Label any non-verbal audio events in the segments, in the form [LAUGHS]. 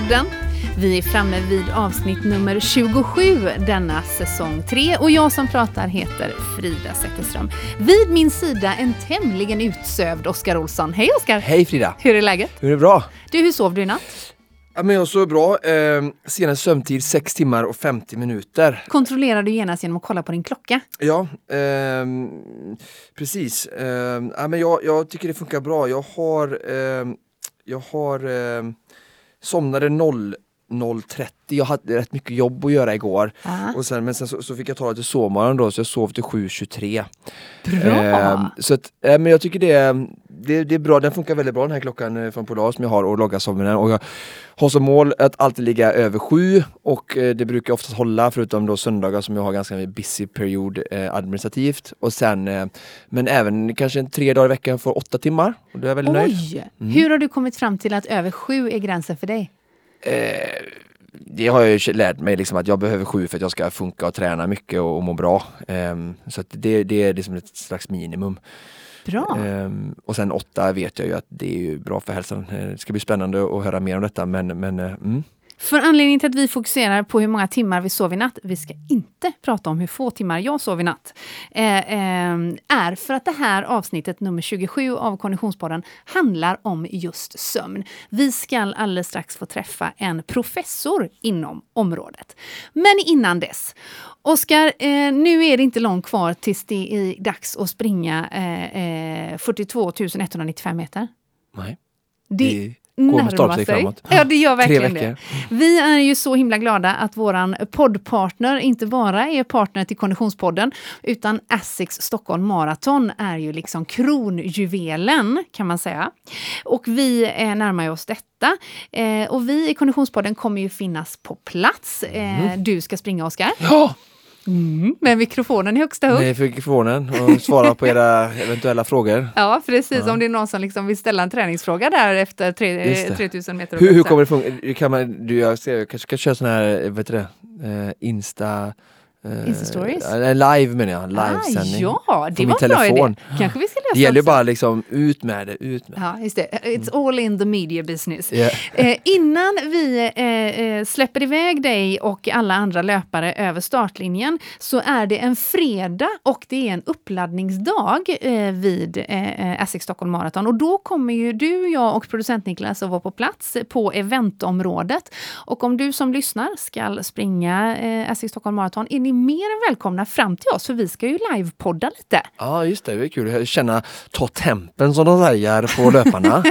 Konditionspodden. Vi är framme vid avsnitt nummer 27 denna säsong 3 och jag som pratar heter Frida Zetterström. Vid min sida en tämligen utsövd Oskar Olsson. Hej Oskar! Hej Frida! Hur är läget? Hur är det bra? Du, hur sov du i natt? Ja, men jag sov bra. Eh, senaste sömntid 6 timmar och 50 minuter. Kontrollerar du genast genom att kolla på din klocka? Ja, ehm, precis. Ehm, ja, men jag, jag tycker det funkar bra. Jag har, ehm, jag har ehm, somnade 0 0.30. Jag hade rätt mycket jobb att göra igår. Och sen, men sen så, så fick jag ta lite sovmorgon då, så jag sov till 7.23. Bra! Ehm, så att, eh, men jag tycker det, det, det är bra, den funkar väldigt bra den här klockan eh, från Polar som jag har och loggar sömnen. Och jag har som mål att alltid ligga över sju och eh, det brukar jag oftast hålla förutom då söndagar som jag har ganska busy period eh, administrativt. Och sen, eh, men även kanske en tre dagar i veckan för åtta timmar. Och då är jag väldigt nöjd. Oj! Mm. Hur har du kommit fram till att över sju är gränsen för dig? Eh, det har jag ju lärt mig liksom att jag behöver sju för att jag ska funka och träna mycket och, och må bra. Ehm, så det, det är liksom ett slags minimum. Bra! Ehm, och sen åtta vet jag ju att det är bra för hälsan. Eh, Det ska bli spännande att höra mer om detta men, men eh, mm. För anledningen till att vi fokuserar på hur många timmar vi sov i natt, vi ska inte prata om hur få timmar jag sov i natt, eh, eh, är för att det här avsnittet nummer 27 av Konditionspodden handlar om just sömn. Vi ska alldeles strax få träffa en professor inom området. Men innan dess, Oskar, eh, nu är det inte långt kvar tills det är dags att springa eh, eh, 42 195 meter. nej. Det Det går med stormsteg framåt. Ja, det gör verkligen det. Vi är ju så himla glada att våran poddpartner inte bara är partner till Konditionspodden, utan Asics Stockholm Marathon är ju liksom kronjuvelen, kan man säga. Och vi eh, närmar oss detta. Eh, och vi i Konditionspodden kommer ju finnas på plats. Eh, Du ska springa, Oskar, Ja! Mm. med mikrofonen i högsta hugg. Nej, för mikrofonen och svara på era eventuella frågor. Ja, precis. Om det är någon som liksom vill ställa en träningsfråga där efter tre, Just det. 3000 meter. Hur, hur kommer det funka? Kan man, du, jag, ser, jag kanske ska köra sån här, eh, vad heter det, eh, Insta... eh, Insta-stories? eh, live menar jag, livesändning. Ah, ja, det Från var en bra idé. Kanske vi ska lösa Det gäller ju bara liksom ut med det, ut med det. Ja, just det. It's all in the media business. Ja. Eh, innan vi eh, eh, släpper iväg dig och alla andra löpare över startlinjen så är det en fredag och det är en uppladdningsdag eh, vid eh, eh, Asics Stockholm Marathon. Och då kommer ju du, jag och producent Niklas att vara på plats på eventområdet. Och om du som lyssnar ska springa eh, Asics Stockholm Marathon är ni mer än välkomna fram till oss för vi ska ju livepodda lite. Ja just det, det är kul. Känna, ta tempen som de säger på löparna.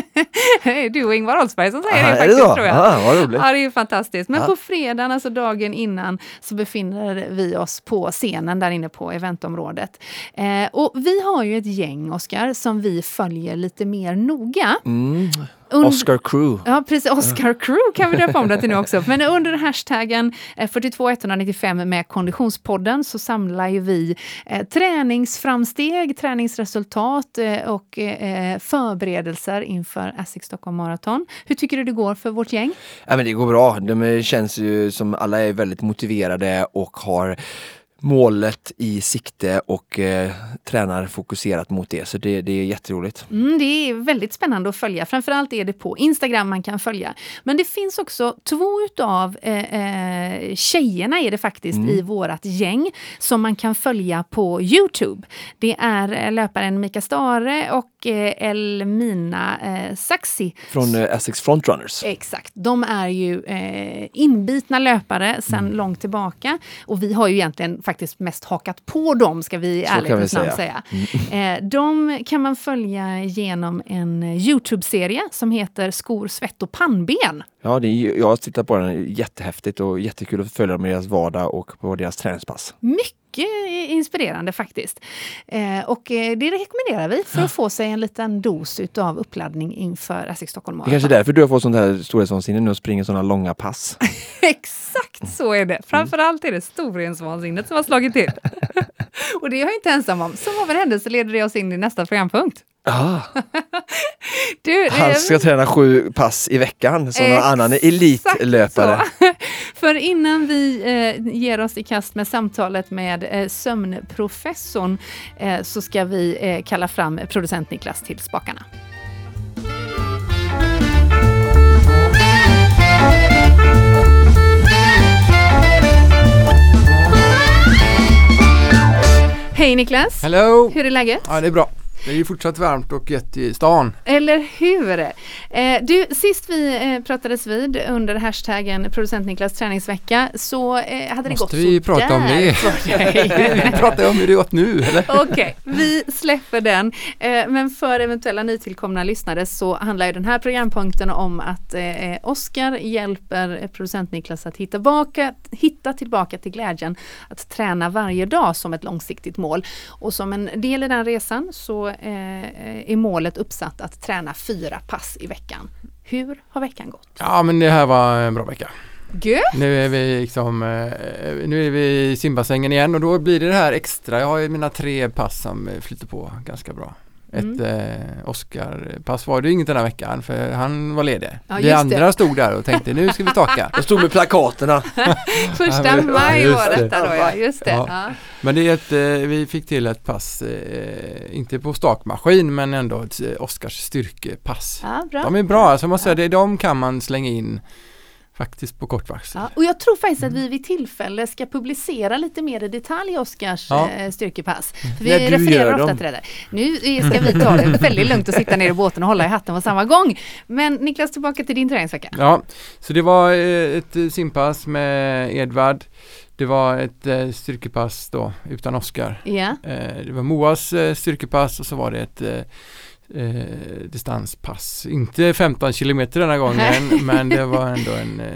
[LAUGHS] du och Ingvar Oldsberg som säger Aha, det är det faktiskt så? tror jag. Ah, vad roligt. Ja, det är ju fantastiskt. Men Ja. på fredagen, alltså dagen innan, så befinner vi oss på scenen där inne på eventområdet. Eh, och vi har ju ett gäng, Oskar, som vi följer lite mer noga. Mm. Und- Oscar Crew. Ja, precis. Oscar Crew kan vi döpa om det till nu också. Men under hashtaggen eh, 42195 med Konditionspodden så samlar ju vi eh, träningsframsteg, träningsresultat eh, och eh, förberedelser inför Asics Stockholm Marathon. Hur tycker du det går för vårt gäng? Ja, men det går bra. De känns ju som alla är väldigt motiverade och har målet i sikte och eh, tränar fokuserat mot det. Så det, det är jätteroligt. Mm, det är väldigt spännande att följa. Framförallt är det på Instagram man kan följa. Men det finns också två utav eh, eh, tjejerna är det faktiskt i vårt gäng som man kan följa på Youtube. Det är eh, löparen Mika Stare och Elmina eh, Saxi. Från eh, Essex Frontrunners. Exakt. De är ju eh, inbitna löpare sedan Mm. långt tillbaka. Och vi har ju egentligen faktiskt mest hakat på dem, ska vi Så ärlighetens namn säga. Mm. säga. [LAUGHS] Eh, de kan man följa genom en Youtube-serie som heter Skor, svett och pannben. Ja, det är, jag har tittat på den, jättehäftigt och jättekul att följa dem i deras vardag och på deras träningspass. Mycket inspirerande faktiskt. Eh, och eh, det rekommenderar vi för att få sig en liten dos utav uppladdning inför Asics Stockholm Det är Marathon. kanske är därför du har fått sånt här storhetsvansinne nu och springer sådana långa pass. [LAUGHS] Exakt så är det. Framförallt är det storhetsvansinnet som har slagit till. [LAUGHS] och det är jag inte ensam om. Som av en händelse leder det oss in i nästa programpunkt. Ah. [LAUGHS] du, han ska är... träna sju pass i veckan som någon annan elitlöpare. [LAUGHS] För innan vi eh, ger oss i kast med samtalet med eh, sömnprofessorn eh, så ska vi eh, kalla fram producent Niklas till spakarna. Hej Niklas! Hello! Hur är läget? Ja, det är bra. Det är ju fortsatt varmt och gött i stan. Eller hur? Eh, du, sist vi eh, pratades vid under hashtaggen producent Niklas träningsvecka så eh, hade det Måste gått vi prata om det? [LAUGHS] [LAUGHS] Vi pratar om hur det gått nu, eller? Okej, vi släpper den. Eh, men för eventuella nytillkomna lyssnare så handlar ju den här programpunkten om att eh, Oskar hjälper producent Niklas att hitta, baka, hitta tillbaka till glädjen att träna varje dag som ett långsiktigt mål. Och som en del i den resan så är målet uppsatt att träna fyra pass i veckan. Hur har veckan gått? Ja, men det här var en bra vecka. Gött! Nu är vi liksom, eh, nu är vi i simbassängen igen och då blir det det här extra. Jag har ju mina tre pass som eh, flyter på ganska bra. Ett Mm. eh, Oscar-pass var det ju inget den här veckan för han var ledig. Ja, vi andra det. stod där och tänkte nu ska vi taka. Jag stod med plakaterna. [LAUGHS] Första maj var det. detta då ja, just det. Ja. Ja. Men det är ett, eh, vi fick till ett pass, eh, inte på stakmaskin men ändå ett Oscars styrkepass. Ja, bra. De är bra, alltså säga det, de kan man slänga in faktiskt på kort varsel. Ja, och jag tror faktiskt att vi vid tillfälle ska publicera lite mer i detalj Oskars Ja. eh, styrkepass. För När vi du refererar ofta dem. till det där. Nu ska vi ta det [LAUGHS] väldigt lugnt och sitta ner i båten och hålla i hatten på samma gång. Men Niklas, tillbaka till din träningsvecka. Ja, så det var eh, ett eh, simpass med Edvard. Det var ett styrkepass då utan Oskar. Eh, det var Moas styrkepass och så var det ett eh, distanspass. Inte 15 kilometer denna gången [LAUGHS] men det var ändå en eh,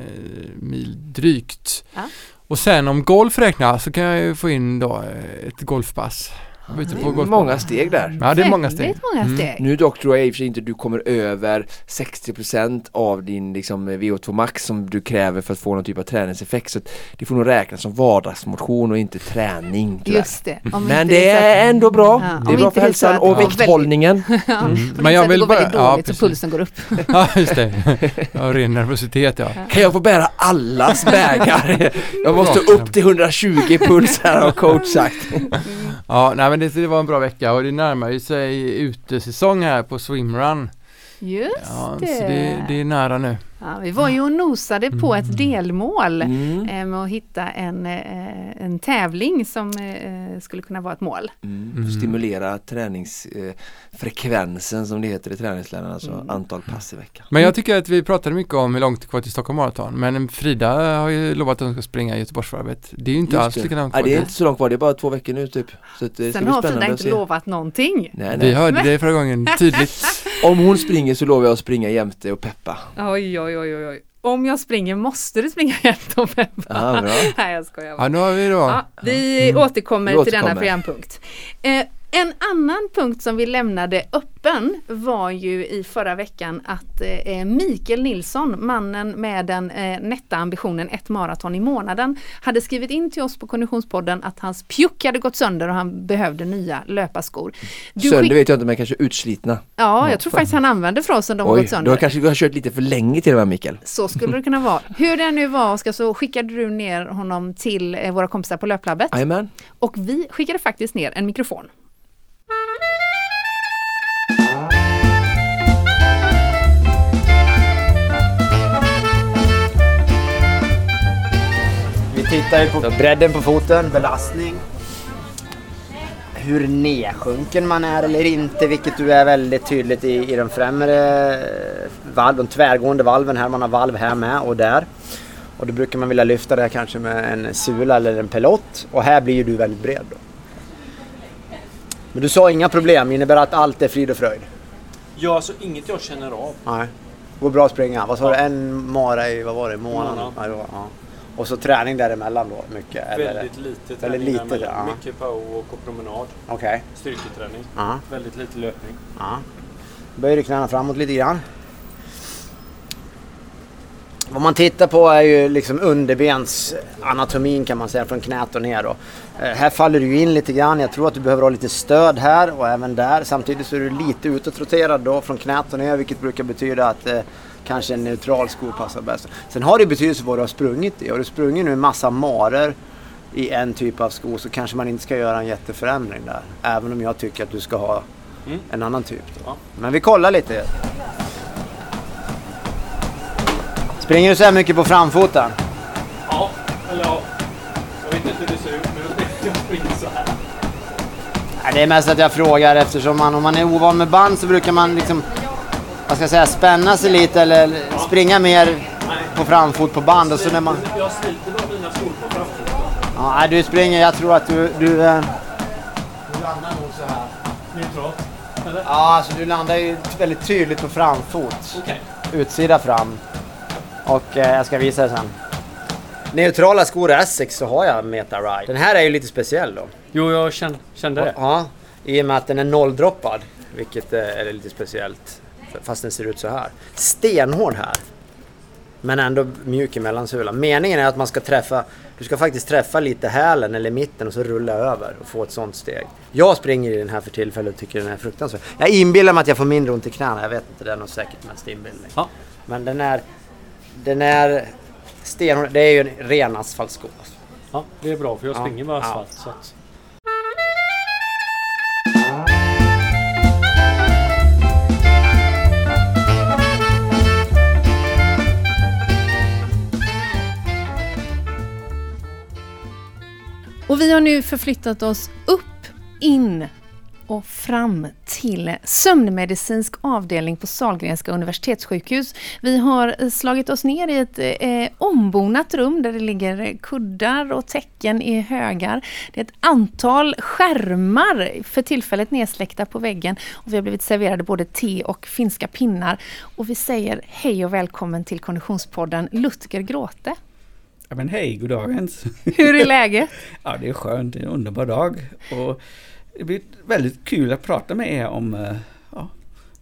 mil drygt. Ja. Och sen om golf räknas så kan jag ju få in då eh, ett golfpass. Det på är golfbanan. många steg där. Ja, det är många steg. Många Mm. steg. Nu dock tror jag i och för sig inte du kommer över 60% av din liksom, VO2 max som du kräver för att få någon typ av träningseffekt. Så det får nog räknas som vardagsmotion och inte träning. tyvärr. Just det. Om Men det så att- är ändå bra. Ja, det är bra inte för så hälsan och vikthållningen. Ja, Mm. men Men jag vill det går väldigt bara- ja, dåligt så precis. pulsen går upp. [LAUGHS] Ja, just det. Ja, ren nervositet ja. Kan jag få bära allas bägar? [LAUGHS] Jag måste upp till 120 puls här har coach sagt. Ja, nej men det, det var en bra vecka och det närmar ju sig utesäsong här på swimrun. Just Ja, det. så det, det är nära nu. Ja, vi var ju och nosade på ett delmål Mm. eh, med att hitta en, eh, en tävling som eh, skulle kunna vara ett mål. Mm. Mm. Stimulera träningsfrekvensen som det heter i träningsläran, alltså Mm. antal pass i veckan. Men jag tycker att vi pratade mycket om hur långt det är kvar till Stockholm Marathon. Men Frida har ju lovat att hon ska springa Göteborgsvarvet. Det är ju inte Just alls det. lika långt Nej, kvar. det är inte så långt kvar, det är bara två veckor nu typ. Så det Sen har Frida inte lovat någonting. Nej, Vi nej. hörde det förra gången tydligt. [LAUGHS] Om hon springer så lovar jag att springa jämte och peppa. Oj, oj, oj, oj, oj. Om jag springer måste du springa helt och peppa. Ja, bra. Nej, jag skojar bara. Ja, nu har vi då. Ja, vi återkommer Vi till denna programpunkt. Eh, en annan punkt som vi lämnade öppen var ju i förra veckan att eh, Mikael Nilsson, mannen med den eh, nätta ambitionen ett maraton i månaden, hade skrivit in till oss på Konditionspodden att hans pjuck hade gått sönder och han behövde nya löparskor. Du Sönder vet jag inte men kanske utslitna. Ja, jag tror faktiskt han använder frasen de Oj, gått sönder. har kanske du har kört lite för länge till och med Mikael. Så skulle det kunna vara. Hur det nu var Oskar så skickade du ner honom till eh, våra kompisar på Löplabbet Jajamän. och vi skickade faktiskt ner en mikrofon. Tittar ju på bredden på foten, belastning. Hur nedsjunken man är eller inte, vilket du är väldigt tydligt i, i de främre eh, valv, de tvärgående valven här. Man har valv här med och där. Och då brukar man vilja lyfta det här kanske med en sula eller en pelott. Och här blir ju du väldigt bred då. Men du sa inga problem, innebär att allt är frid och fröjd? Ja, alltså inget jag känner av. Nej. Går bra att springa. Vad sa du? En mara i, vad var det, månaden? Månad. Ja, det var, ja. Och så träning däremellan då, mycket? Eller? Väldigt lite Väldigt träning lite, däremellan. ja. Mycket power och promenad. Okej. Styrketräning. Ja. Väldigt lite löpning. Ja. Böjer du knäna framåt lite grann. Vad man tittar på är ju liksom underbensanatomin kan man säga från knät och ner. Då. Eh, här faller du in lite grann. Jag tror att du behöver ha lite stöd här och även där. Samtidigt så är du lite utåtroterad då från knät och ner vilket brukar betyda att eh, kanske en neutral sko passar bäst. Sen har det betydelse vad du har sprungit i. Har du sprungit nu en massa marer i en typ av sko så kanske man inte ska göra en jätteförändring där. Även om jag tycker att du ska ha Mm. en annan typ. Ja. Men vi kollar lite. Springer du så här mycket på framfoten? Ja, eller ja. Jag vet inte hur det ser ut, men jag springer så här. Nej, Det är mest att jag frågar eftersom man, om man är ovan med band så brukar man liksom, vad ska jag säga, spänna sig lite eller springa mer på framfot på band och så när man... Jag sliter med mina skor på framfot. Ja, du springer, jag tror att du... Du, eh, du landar nog så här. Neutralt. Eller? Ja, alltså du landar ju väldigt tydligt på framfot. Okej. Utsida fram. Och eh, jag ska visa det sen. Neutrala skor Essex så har jag Meta Ride. Den här är ju lite speciell då. Jo, jag kände, kände det. Ja, i och med att den är nolldroppad. Vilket eh, är lite speciellt. Fast den ser ut så här. Stenhård här. Men ändå mjuk i mellansulan. Meningen är att man ska träffa, du ska faktiskt träffa lite hälen eller mitten och så rulla över och få ett sånt steg. Jag springer i den här för tillfället och tycker den är fruktansvärd. Jag inbillar mig att jag får mindre ont i knäna, jag vet inte, det är nog säkert mest inbillning. Ja. Men den är, den är stenhård, det är ju en ren asfaltsko. Ja, det är bra för jag Ja. springer med Ja. asfalt. Så att... Och vi har nu förflyttat oss upp, in och fram till sömnmedicinsk avdelning på Sahlgrenska universitetssjukhus. Vi har slagit oss ner i ett eh, ombonat rum där det ligger kuddar och täcken i högar. Det är ett antal skärmar för tillfället nedsläckta på väggen och vi har blivit serverade både te och finska pinnar. Och vi säger hej och välkommen till Konditionspodden Lutger Gråte. Ja, men hej, god dagens. Hur är läget? [LAUGHS] Ja, det är skönt, det är en underbar dag. Och det blir väldigt kul att prata med er om eh,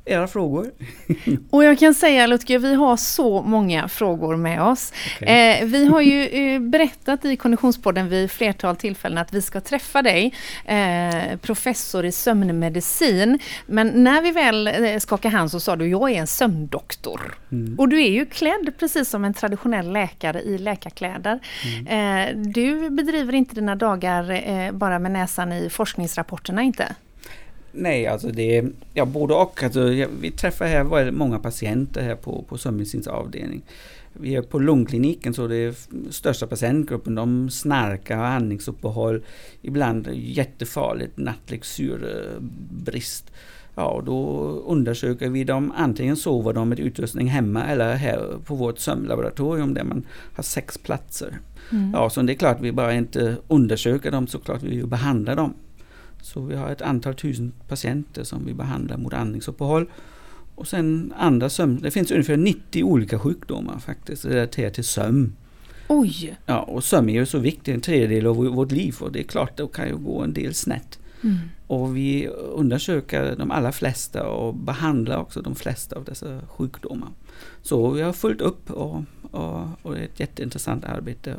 era frågor. [LAUGHS] Och jag kan säga Lutger, vi har så många frågor med oss. Okej. Eh, vi har ju eh, berättat i Konditionspodden vid flertal tillfällen att vi ska träffa dig, eh, professor i sömnmedicin. Men när vi väl eh, skakade hand så sa du, jag är en sömndoktor. Mm. Och du är ju klädd precis som en traditionell läkare i läkarkläder. Eh, du bedriver inte dina dagar eh, bara med näsan i forskningsrapporterna inte? Nej, alltså det är ja, både och. Alltså, vi träffar här väldigt många patienter här på, på sömnmedicinsk avdelning. Vi är på lungkliniken så det är största patientgruppen. De snarkar, har andningsuppehåll, ibland jättefarligt nattlig syrebrist. Ja, och då undersöker vi dem. Antingen sover de med utrustning hemma eller här på vårt sömnlaboratorium där man har sex platser. Ja, så det är klart vi bara inte undersöker dem såklart, vi behandlar dem. Så vi har ett antal tusen patienter som vi behandlar mot andningsuppehåll. Och sen andra sömn... Det finns ungefär 90 olika sjukdomar faktiskt relaterat till sömn. Oj! Ja, och sömn är ju så viktig, en tredjedel av vårt liv och det är klart det kan ju gå en del snett. Mm. Och vi undersöker de allra flesta och behandlar också de flesta av dessa sjukdomar. Så vi har följt upp och, och, och det är ett jätteintressant arbete.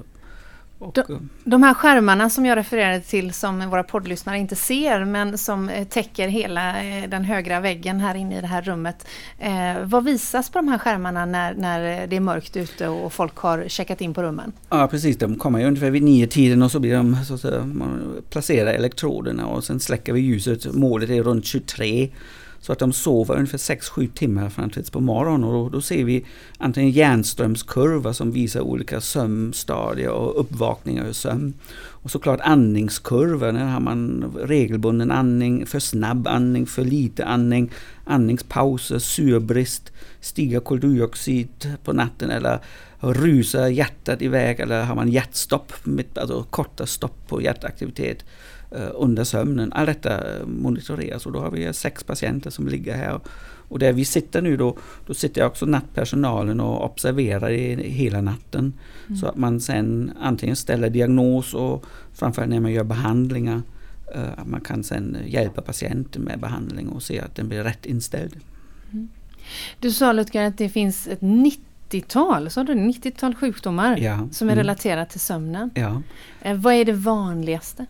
Och, Då- eh, De här skärmarna som jag refererade till som våra poddlyssnare inte ser men som eh, täcker hela eh, den högra väggen här inne i det här rummet. Eh, vad visas på de här skärmarna när, när det är mörkt ute och folk har checkat in på rummen? Ja precis, de kommer ju ungefär vid nio tiden och så blir de så att säga, man placerar elektroderna och sen släcker vi ljuset. Målet är runt 23. Så att de sover ungefär 6-7 timmar fram tills på morgonen och då, då ser vi antingen hjärnströmskurva som visar olika sömnstadier och uppvakningar ur sömn. Och såklart andningskurvor, när har man regelbunden andning, för snabb andning, för lite andning, andningspauser, syrebrist, stiga koldioxid på natten eller rusar hjärtat iväg eller har man hjärtstopp, alltså korta stopp på hjärtaktivitet under sömnen. Allt detta eh, monitoreras och då har vi sex patienter som ligger här. Och där vi sitter nu då, då sitter också nattpersonalen och observerar i hela natten. Så att man sen antingen ställer diagnos och framförallt när man gör behandlingar eh, att man kan sen hjälpa patienten med behandling och se att den blir rätt inställd. Du sa Lutger att det finns ett 90-tal, sa du 90-tal sjukdomar Ja. som är Mm. relaterat till sömnen. Ja. Eh, vad är det vanligaste?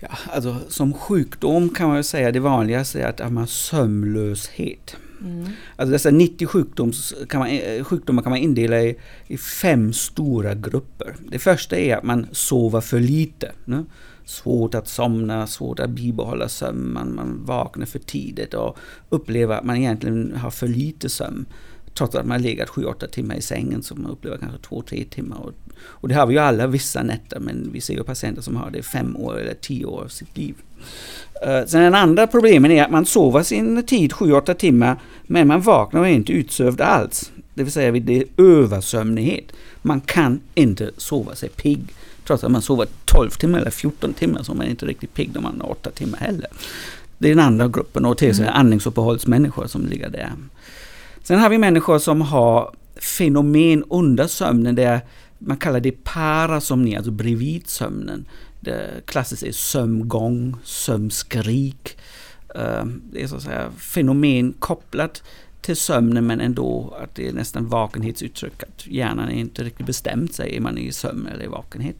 Ja, alltså som sjukdom kan man ju säga det vanligaste är att man har sömnlöshet. Mm. Alltså dessa 90 sjukdoms, kan man, eh, sjukdomar kan man indela i, i fem stora grupper. Det första är att man sover för lite. Ne? Svårt att somna, svårt att bibehålla sömn, man, man vaknar för tidigt och upplever att man egentligen har för lite sömn. Trots att man har legat 7-8 timmar i sängen så man upplever kanske 2-3 timmar. Och, och det har vi ju alla vissa nätter men vi ser ju patienter som har det fem år eller tio år av sitt liv. Uh, sen den andra problemen är att man sover sin tid 7-8 timmar men man vaknar och är inte utsövd alls. Det vill säga det är översömnighet. Man kan inte sova sig pigg. Trots att man sover 12 timmar eller 14 timmar så är man inte riktigt pigg när man har 8 timmar heller. Det är den andra gruppen och till mm. andningsuppehållsmänniskor som ligger där. Sen har vi människor som har fenomen under sömnen där man kallar det parasomni, alltså bredvid sömnen. Det klassiskt är sömngång, sömnskrik. Eh, det är så att säga fenomen kopplat till sömnen men ändå att det är nästan vakenhetsuttryck. Att hjärnan är inte riktigt bestämt sig, är man i sömn eller i vakenhet.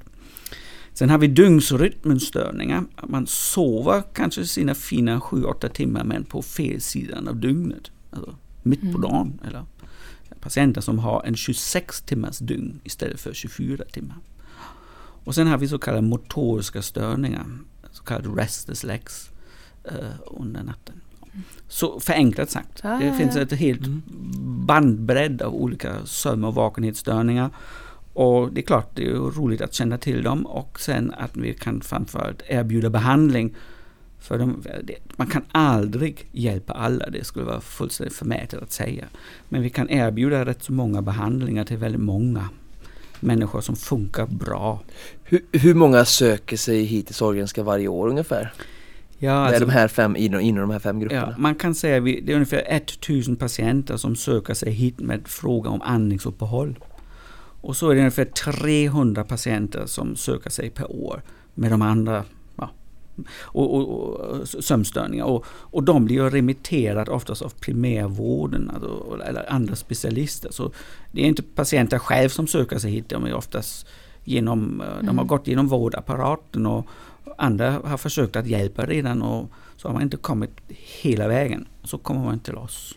Sen har vi dygnsrytmenstörningar. Man sover kanske sina fina 7-8 timmar men på fel sidan av dygnet. Alltså mitt på mm. dagen. Eller patienter som har en 26 timmars dygn istället för 24 timmar. Och sen har vi så kallade motoriska störningar, så kallade restless legs uh, under natten. Så förenklat sagt, ah, det finns ett helt mm. bandbredd av olika sömn och vakenhetsstörningar. Och det är klart, det är roligt att känna till dem och sen att vi kan framförallt erbjuda behandling. För dem. man kan aldrig hjälpa alla, det skulle vara fullständigt förmätet att säga. Men vi kan erbjuda rätt så många behandlingar till väldigt många människor som funkar bra. Hur, hur många söker sig hit till Sahlgrenska varje år ungefär? Ja, alltså, de här fem, inom, inom de här fem grupperna? Ja, man kan säga att det är ungefär 1000 patienter som söker sig hit med fråga om andningsuppehåll. Och så är det ungefär 300 patienter som söker sig per år med de andra och, och, och, sömnstörningar. Och, och de blir remitterade oftast av primärvården alltså, eller andra specialister. Så det är inte patienter själv som söker sig hit, de är oftast genom, mm. de har mm. gått genom vårdapparaten och andra har försökt att hjälpa redan och så har man inte kommit hela vägen. Så kommer man till oss.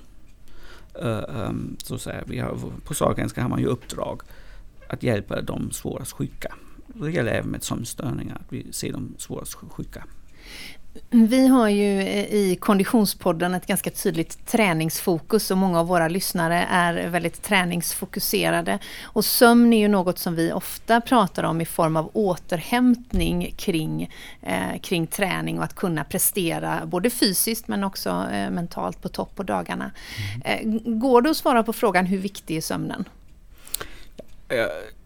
Uh, um, så att säga. Vi har, på Sahlgrenska har man ju uppdrag att hjälpa de svårast sjuka. Även med sömnstörningar, att vi ser de svårast sjuka. Vi har ju eh, i Konditionspodden ett ganska tydligt träningsfokus och många av våra lyssnare är väldigt träningsfokuserade. Och sömn är ju något som vi ofta pratar om i form av återhämtning kring, eh, kring träning och att kunna prestera både fysiskt men också eh, mentalt på topp på dagarna. Mm. Eh, går det att svara på frågan hur viktig är sömnen?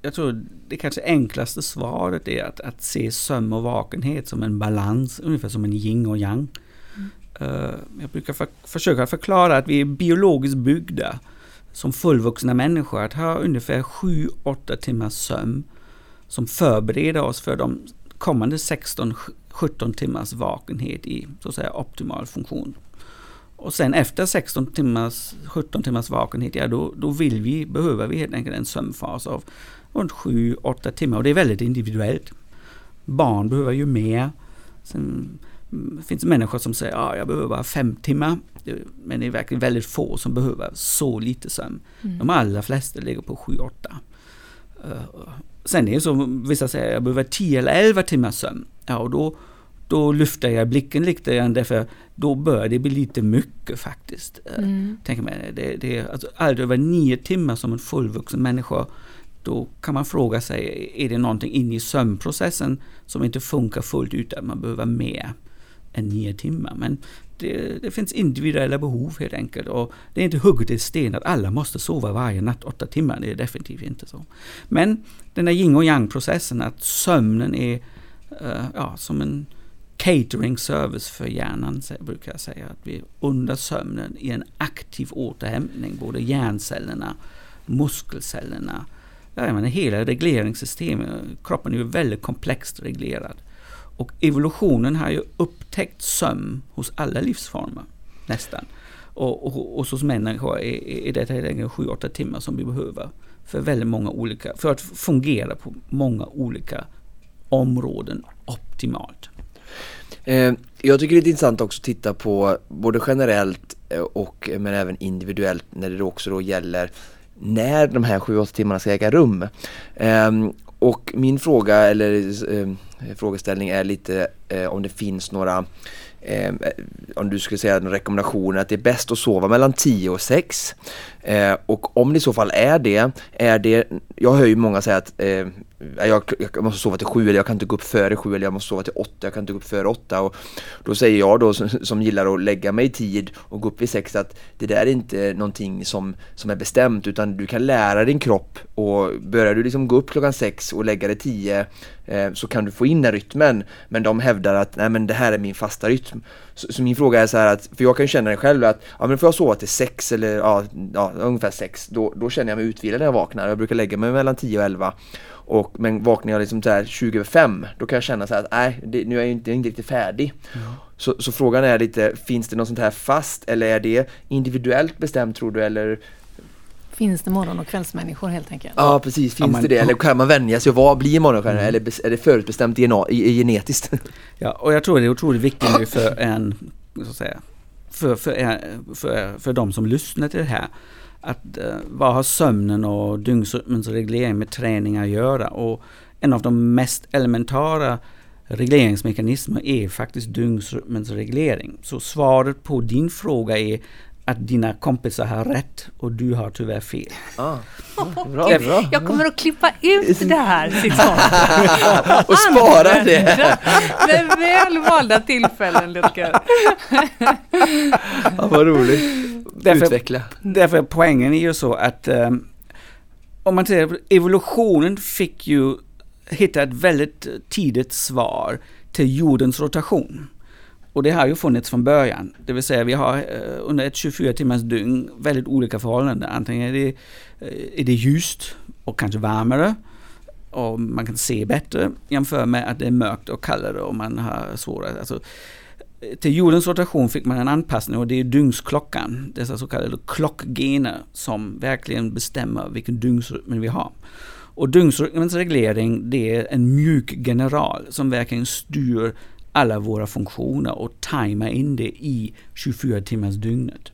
Jag, tror det kanske enklaste svaret är att, att se sömn och vakenhet som en balans, ungefär som en yin och yang. Mm. Uh, jag brukar för, försöka förklara att vi är biologiskt byggda som fullvuxna människor att ha ungefär 7-8 timmars sömn som förbereder oss för de kommande 16-17 timmars vakenhet i så att säga optimal funktion. Och sen efter 16 timmars, 17 timmars vakenhet, ja då, då vill vi, behöver vi helt enkelt en sömnfas av runt 7-8 timmar och det är väldigt individuellt. Barn behöver ju mer. Sen finns det människor som säger att ja, jag behöver bara 5 timmar. Men det är verkligen väldigt få som behöver så lite sömn. Mm. De allra flesta ligger på 7-8. Uh, sen är det så, vissa säger att jag behöver 10 eller 11 timmars sömn. Ja, och då då lyfter jag blicken lite grann därför då börjar det bli lite mycket faktiskt. Eh, mm. Tänk mig, det, det är alltså allt över nio timmar som en fullvuxen människa. Då kan man fråga sig, är det någonting inne i sömnprocessen som inte funkar fullt ut, att man behöver mer än nio timmar. Men det, det, finns individuella behov helt enkelt. Och det är inte hugget i sten att alla måste sova varje natt åtta timmar. Det är definitivt inte så. Men den här yin och yang processen, att sömnen är uh, ja, som en catering service för hjärnan, brukar jag säga. Att vi under sömnen i en aktiv återhämtning, både hjärncellerna, muskelcellerna, menar, hela regleringssystemet. Kroppen är ju väldigt komplext reglerad. Och evolutionen har ju upptäckt sömn hos alla livsformer, nästan. Och, och, och hos människor är, är det helt enkelt 7-8 timmar som vi behöver för väldigt många olika, för att fungera på många olika områden optimalt. Eh, jag tycker det är intressant också att titta på både generellt eh, och men även individuellt när det också då gäller när de här 7-8 timmarna ska äga rum. Ehm, och min fråga eller ehm, frågeställning är lite eh, om det finns några ehm, eh, om du skulle säga en rekommendation att det är bäst att sova mellan 10 och 6. Eh, och om det i så fall är det, är det, jag hör ju många säga att eh, jag, jag, måste sova till sju, eller jag kan inte gå upp före sju eller jag måste sova till åtta, jag kan inte gå upp före åtta. och då säger jag då som, som gillar att lägga mig i tid och gå upp vid sex att det där är inte någonting som, som är bestämt utan du kan lära din kropp och börjar du liksom gå upp klockan sex och lägga dig tio eh, så kan du få in den rytmen men de hävdar att nej men det här är min fasta rytm. Så, så min fråga är så här att, för jag kan känna det själv att ja men får jag sova till sex eller ja, ja ungefär sex, då, då känner jag mig utvilad när jag vaknar. Jag brukar lägga mig mellan tio och 11 och, men vaknar jag liksom så här 20 över 5 då kan jag känna så här att nej, det, nu är jag inte, inte riktigt färdig. Mm. Så, så, frågan är lite, finns det något sånt här fast eller är det individuellt bestämt tror du eller Finns det morgon och kvällsmänniskor helt enkelt? Ja precis, finns ja, man, det det? Eller kan man vänja sig? Vad blir morgonstjärna? Mm. Eller är det förutbestämt DNA, genetiskt? [LAUGHS] Ja, och jag tror det är otroligt viktigt nu för en, så att säga, för, för, för, för de som lyssnar till det här att uh, vad har sömnen och dygnsrytmens reglering med träning att göra? Och en av de mest elementära regleringsmekanismerna är faktiskt dygnsrytmens reglering. Så svaret på din fråga är att dina kompisar har rätt och du har tyvärr fel. Ah, [LAUGHS] bra, bra. Jag kommer att klippa ut det här citatet. [LAUGHS] och spara det. [LAUGHS] Med väl valda tillfällen, Lutger. ja, vad roligt. Därför, Utveckla. Därför poängen är ju så att um, om man säger evolutionen fick ju hitta ett väldigt tidigt svar till jordens rotation. Och det har ju funnits från början. Det vill säga vi har eh, under ett 24 timmars dygn väldigt olika förhållanden. Antingen är det, eh, är det ljust och kanske varmare och man kan se bättre jämfört med att det är mörkt och kallare och man har svårare. Alltså, till jordens rotation fick man en anpassning och det är dygnsklockan, dessa så kallade klockgener som verkligen bestämmer vilken dygnsrytm vi har. Och dygnsrytmens reglering det är en mjuk general som verkligen styr alla våra funktioner och tajmar in det i 24 timmars dygnet.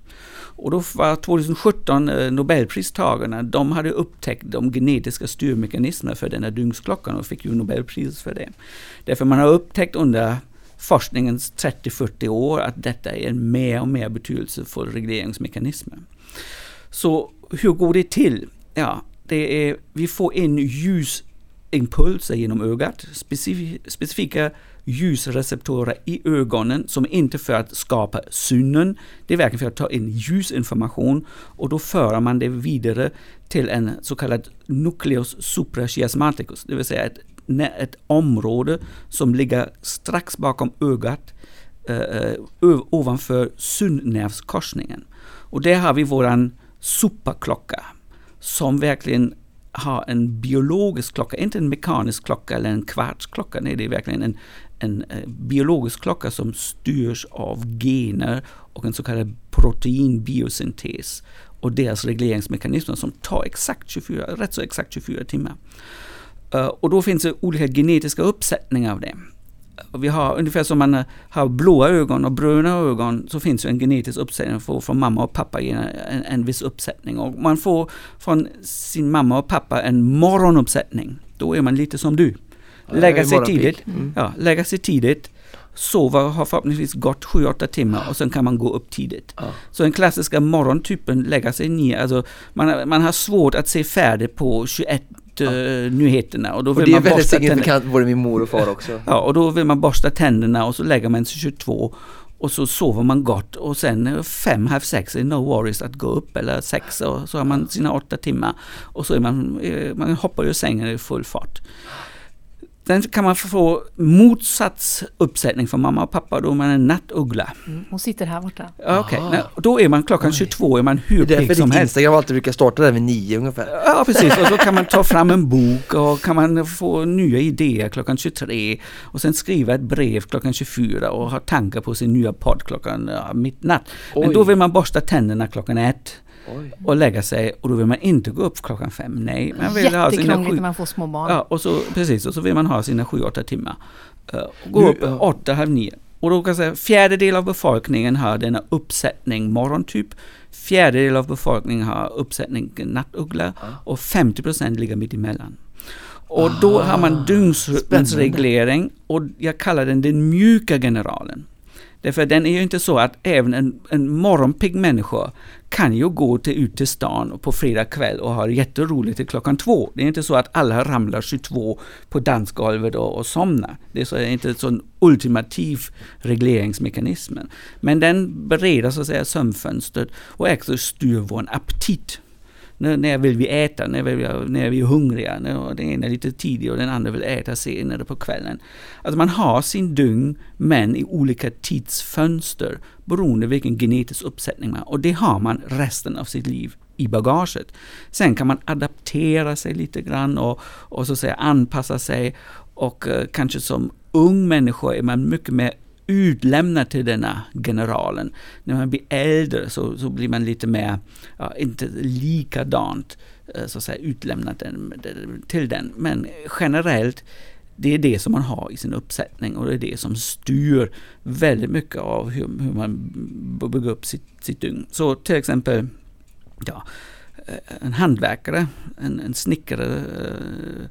Och då var 2017 eh, Nobelpristagarna, de hade upptäckt de genetiska styrmekanismerna för den här dygnsklockan och fick ju Nobelpris för det. Därför man har upptäckt under forskningens 30-40 år att detta är en mer och mer betydelsefull regleringsmekanism. Så hur går det till? Ja, det är, vi får in ljusimpulser genom ögat, specifika ljusreceptorer i ögonen som inte för att skapa synen, det är verkligen för att ta in ljusinformation och då för man det vidare till en så kallad nucleus suprachiasmaticus, det vill säga ett, ett område som ligger strax bakom ögat eh, eh ovanför synnervskorsningen. Och där har vi våran superklocka som verkligen har en biologisk klocka, inte en mekanisk klocka eller en kvartsklocka. Nej, det är verkligen en, en eh, biologisk klocka som styrs av gener och en så kallad proteinbiosyntes och deras regleringsmekanismer som tar exakt 24, rätt så exakt 24 timmar. Uh, och då finns det olika genetiska uppsättningar av det. Vi har ungefär som man har blåa ögon och bruna ögon så finns det en genetisk uppsättning för, från mamma och pappa en, en, en viss uppsättning. Och man får från sin mamma och pappa en morgonuppsättning. Då är man lite som du lägga sig tidigt. Mm. Ja, lägga sig tidigt. Sova har förhoppningsvis gått 7-8 timmar och sen kan man gå upp tidigt. Ja. Så den klassiska morgontypen lägga sig ner. Alltså man, man har svårt att se färdigt på 21 ja. uh, nyheterna. Och, då vill och det är väldigt signifikant både min mor och far också. Ja, och då vill man borsta tänderna och så lägger man sig 22 och så sover man gott och sen fem, halv sex är no worries att gå upp eller sex och så har man sina åtta timmar och så är man, eh, man hoppar ur sängen i full fart. Sen kan man få motsatsuppsättning för mamma och pappa, då är man en nattuggla. Mm, hon sitter här borta. Okej, okay. då är man klockan 22, är man hur pigg som helst. Instagram alltid brukar starta där vid nio ungefär. Ja, precis. Och så kan man ta [LAUGHS] fram en bok och kan man få nya idéer klockan 23 och sen skriva ett brev klockan 24 och ha tankar på sin nya podd klockan ja, midnatt. Men Oj. då vill man borsta tänderna klockan ett. Oj. och lägga sig och då vill man inte gå upp klockan fem. Nej, man vill ha sina sju... när man får små barn. Ja, och så, precis, och så vill man ha sina sju, åtta timmar. Uh, gå nu, upp uh. åtta, halv nio. Och då kan jag säga fjärdedel av befolkningen har denna uppsättning morgontyp. Fjärdedel av befolkningen har uppsättning nattuggla uh. och 50% ligger mitt emellan. Och då har man dygnsrytmens reglering och jag kallar den den mjuka generalen. Därför den är ju inte så att även en, en morgonpigg människa kan ju gå till, ut till stan på fredag kväll och ha jätteroligt till klockan två. Det är inte så att alla ramlar 22 på dansgolvet och, och somnar. Det är, så, inte en sån ultimativ regleringsmekanism. Men den bereder så att säga sömnfönstret och också styr vår aptit. När, när vill vi äta? När, vill jag, när är vi hungriga? När den ena är lite tidig och den andra vill äta senare på kvällen. Alltså man har sin dygn men i olika tidsfönster beroende vilken genetisk uppsättning man har. Och det har man resten av sitt liv i bagaget. Sen kan man adaptera sig lite grann och, och så att säga anpassa sig och uh, kanske som ung människa är man mycket mer utlämnad till denna generalen. När man blir äldre så, så blir man lite mer, ja, inte likadant eh, så att säga, utlämnad till den. Men generellt, det är det som man har i sin uppsättning och det är det som styr väldigt mycket av hur, hur man bygger upp sitt, sitt dygn. Så till exempel, ja, eh, en hantverkare, en, en snickare, eh,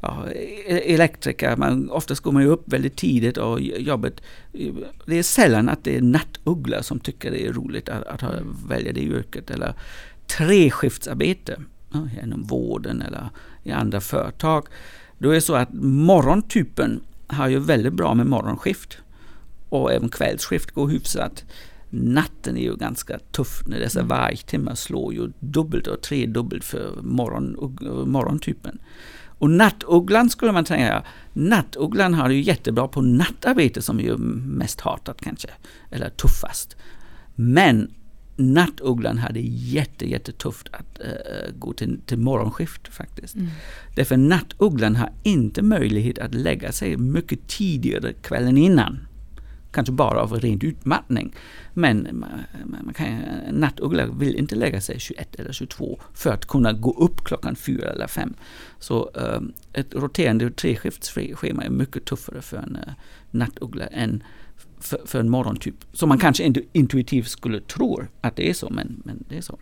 ja, e-, elektriker, man, oftast går man ju upp väldigt tidigt och jobbet, det är sällan att det är nattugglor som tycker det är roligt att, att välja det yrket. Eller treskiftsarbete ja, inom vården eller i andra företag. Då är det så att morgontypen har ju väldigt bra med morgonskift. Och även kvällsskift går hyfsat. Natten är ju ganska tuff när dessa mm. vargtimmar slår ju dubbelt och tredubbelt för morgon, morgontypen. Och nattugglan skulle man tänka, nattugglan har det ju jättebra på nattarbete som är ju mest hatat kanske, eller tuffast. Men nattugglan hade jätte, jättetufft att uh, gå till, till morgonskift faktiskt. Mm. Därför nattugglan har inte möjlighet att lägga sig mycket tidigare kvällen innan kanske bara av rent utmattning. Men man, man kan, nattuggla vill inte lägga sig 21 eller 22 för att kunna gå upp klockan 4 eller 5. Så um, ett roterande treskiftsschema är mycket tuffare för en uh, nattuggla än för, för, en morgontyp. Så man kanske inte intuitivt skulle tro att det är så, men, men det är så.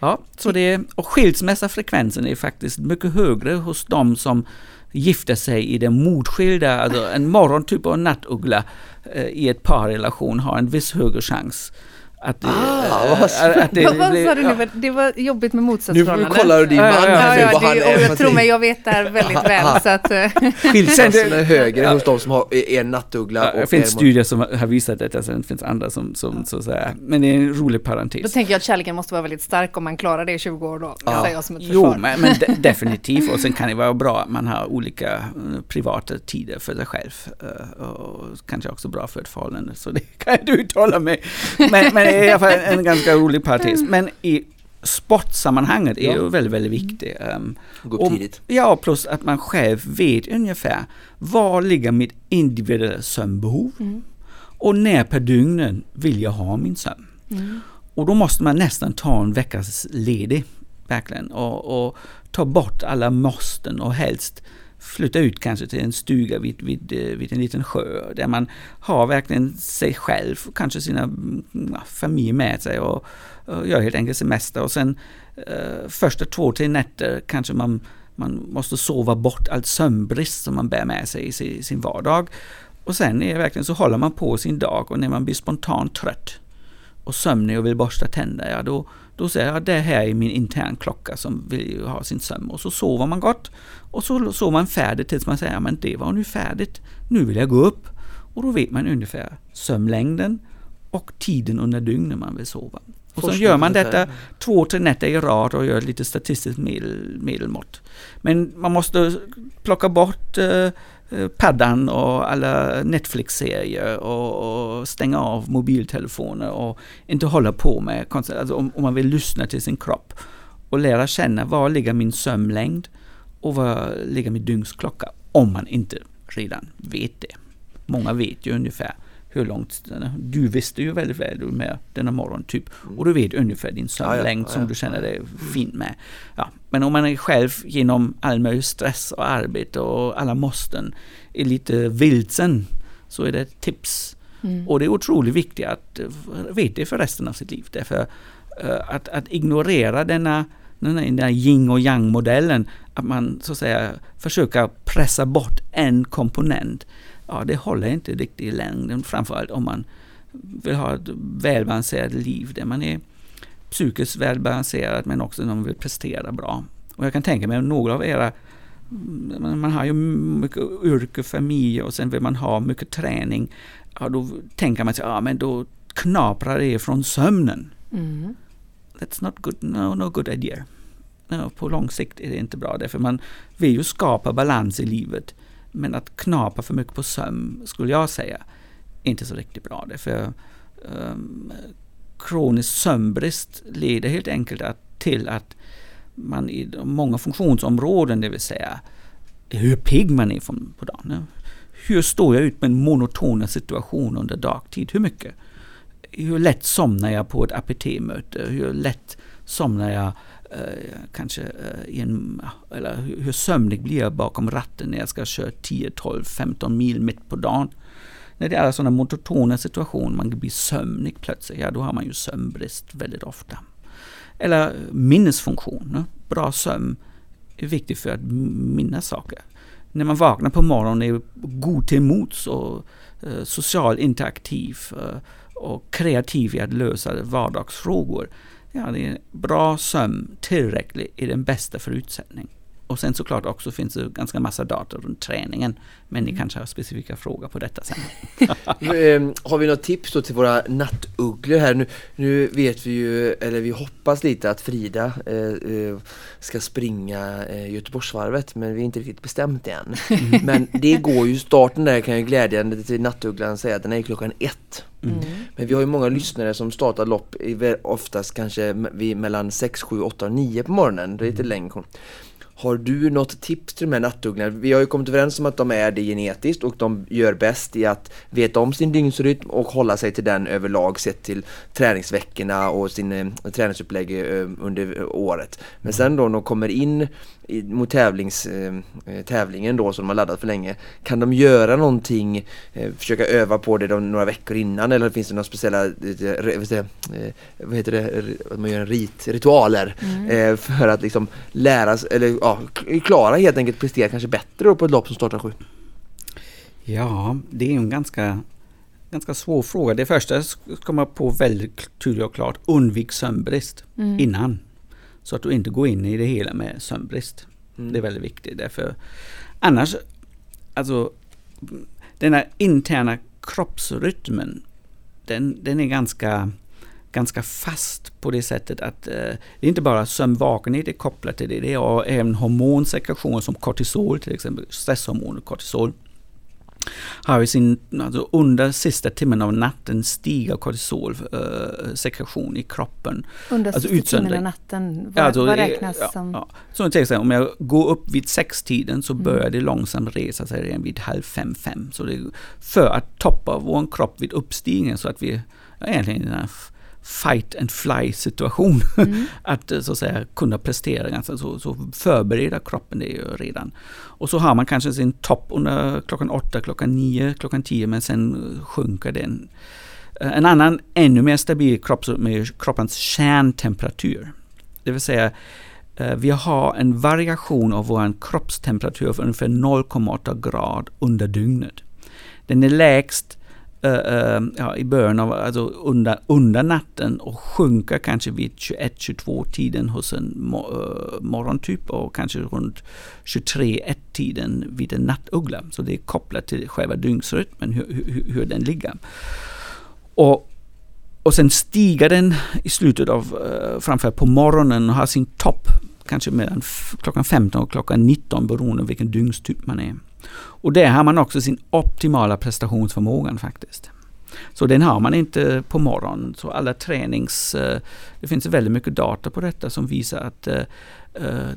Ja, så det, och skilsmässafrekvensen är faktiskt mycket högre hos de som gifta sig i den motskilda, alltså en morgontyp och en nattuggla eh, i ett parrelation har en viss högre chans att, ah, att det, vad sa du nu? Det var jobbigt med motsatsförhållanden. Nu kollar du din man ja, ja, ja, vad han är. Jag tror mig, jag vet det här väldigt [LAUGHS] väl. så att, eh. Skillnaden är högre hos de som har en nattuggla. Ja, det finns studier som har visat detta, sen det finns andra som, som så att säga, men det är en rolig parentes. Då tänker jag att kärleken måste vara väldigt stark om man klarar det i 20 år då. Ja. Jag som ett jo, men, men de, [LAUGHS] definitivt. Och sen kan det vara bra att man har olika uh, privata tider för sig själv. Och kanske också bra för ett förhållande, så det kan du uttala mig. Men, men är i alla fall en ganska rolig parentes. Men i sportsammanhanget är ja. ju väldigt, väldigt viktigt. Um, Gå upp tidigt. Ja, plus att man själv vet ungefär var ligger mitt individuella sömnbehov mm. och när per dygn vill jag ha min sömn. Mm. Och då måste man nästan ta en veckas ledig, verkligen, och, och ta bort alla måsten och helst flytta ut kanske till en stuga vid, vid, eh, vid en liten sjö där man har verkligen sig själv och kanske sina mm, ja, familj med sig och, och gör helt enkelt semester och sen eh, första två, tre nätter kanske man, man måste sova bort allt sömnbrist som man bär med sig i sin, sin vardag. Och sen är det verkligen så håller man på sin dag och när man blir spontant trött och sömnig och vill borsta tänder, ja då, då säger jag det här är min intern klocka som vill ha sin sömn. Och så sover man gott och så sover man färdigt tills man säger men det var nu färdigt, nu vill jag gå upp. Och då vet man ungefär sömnlängden och tiden under dygnet man vill sova. Och så gör man detta två, tre nätter i rad och gör lite statistiskt medel, medelmått. Men man måste plocka bort uh, Eh, paddan och alla Netflix-serier och, och, stänga av mobiltelefoner och inte hålla på med alltså om, om, man vill lyssna till sin kropp och lära känna var ligger min sömnlängd och var ligger min dygnsklocka om man inte redan vet det. Många vet ju ungefär hur långt, du visste ju väldigt väl med denna morgon typ och du vet ungefär din sömnlängd ja, ja, som du känner dig fin med. Ja, men om man är själv genom all möjlig stress och arbete och alla måsten är lite vilsen så är det ett tips. Mm. Och det är otroligt viktigt att veta det för resten av sitt liv. Därför uh, att, att ignorera denna den här yin och yang modellen, att man så att säga försöker pressa bort en komponent ja, det håller inte riktigt i längden. Framförallt om man vill ha ett välbalanserat liv där man är psykiskt välbalanserad men också när man vill prestera bra. Och jag kan tänka mig några av era man man har ju mycket yrke, familj och sen vill man ha mycket träning. Ja, då tänker man sig, ja men då knaprar det från sömnen. Mm. That's not good, no, no good idea. No, på lång sikt är det inte bra, därför man vill ju skapa balans i livet. Men att knapa för mycket på sömn, skulle jag säga, är inte så riktigt bra. Därför um, ehm, kronisk sömnbrist leder helt enkelt att, till att man i de många funktionsområden, det vill säga hur pigg man är från, på dagen. ja. Hur står jag ut med en monotona situation under dagtid? Hur mycket? Hur lätt somnar jag på ett APT-möte? Hur lätt somnar jag Eh, kanske eh, i en, eller hur, sömnig blir jag bakom ratten när jag ska köra 10, 12, 15 mil mitt på dagen? När det är sådana monotona situationer, man blir sömnig plötsligt, ja då har man ju sömnbrist väldigt ofta. Eller minnesfunktion. Bra sömn är viktigt för att minnas saker. När man vaknar på morgonen är god till mots och eh, social interaktiv eh, och kreativ i att lösa vardagsfrågor. Ja, det är bra sömn, tillräckligt, är den bästa förutsättning. Och sen såklart också finns det ganska massa data runt träningen. Men ni kanske har specifika frågor på detta sen. [LAUGHS] Eh, Har vi något tips då till våra nattugglor här? Nu, nu vet vi ju, eller vi hoppas lite att Frida eh, eh, ska springa eh, Göteborgsvarvet men vi är inte riktigt bestämt än. Men det går ju, starten där kan jag glädjande till nattugglan säga den är klockan ett. Mm. Men vi har ju många lyssnare som startar lopp oftast kanske vid mellan 6, 7, 8 och 9 på morgonen. Det är lite längre. Har du något tips till de här nattugglorna? Vi har ju kommit överens om att de är det genetiskt och de gör bäst i att veta om sin dygnsrytm och hålla sig till den överlag sett till träningsveckorna och sin eh, träningsupplägg eh, under året. Men sen då när de kommer in i, mot tävlings, eh, eh, tävlingen då som de har laddat för länge, kan de göra någonting, eh, försöka öva på det de, några veckor innan eller finns det några speciella, eh, vad heter det, att man gör en rit, ritualer eh, för att liksom lära sig, eller ja, klara helt enkelt prestera kanske bättre på ett lopp som startar sju? Ja, det är ju en ganska, ganska svår fråga. Det första ska komma på väldigt tydligt och klart. Undvik sömnbrist Mm. innan. Så att du inte går in i det hela med sömnbrist. Mm. Det är väldigt viktigt. Därför, annars, alltså den här interna kroppsrytmen, den, den är ganska, ganska fast på det sättet att eh, det är inte bara sömnvakenhet är kopplat till det, det är även hormonsekretion som kortisol till exempel, stresshormonet kortisol har i sin, alltså under sista timmen av natten stiger kortisolsekretion i kroppen. Under Alltså sista timmen utsöndring. av natten, vad, Alltså, vad det- räknas ja, som? Ja. Så till exempel, om jag går upp vid sextiden så Mm. börjar det långsamt resa sig redan vid halv fem, fem. Så det för att toppa vår kropp vid uppstigningen så att vi egentligen fight and fly situation. [LAUGHS] Mm. att eh, så att säga kunna prestera ganska så, så förbereda kroppen det ju redan. Och så har man kanske sin topp under klockan åtta, klockan nio, klockan tio men sen eh, sjunker den. Eh, En annan ännu mer stabil kropp är kroppens kärntemperatur. Det vill säga vi har en variation av vår kroppstemperatur för ungefär 0,8 grad under dygnet. Den är lägst Eh, eh, ja, i början av, alltså under, under natten och sjunka kanske vid 21-22 tiden hos en eh, morgontyp och kanske runt 23-1 tiden vid en nattuggla. Så det är kopplat till själva dygnsrytmen, hur, hur, hur den ligger. Och, och sen stiger den i slutet av, uh, framförallt på morgonen och har sin topp kanske mellan klockan 15 och klockan 19 beroende på vilken dygnstyp man är. Och där har man också sin optimala prestationsförmågan faktiskt. Så den har man inte på morgonen. Så alla tränings... eh, Det finns väldigt mycket data på detta som visar att eh, eh,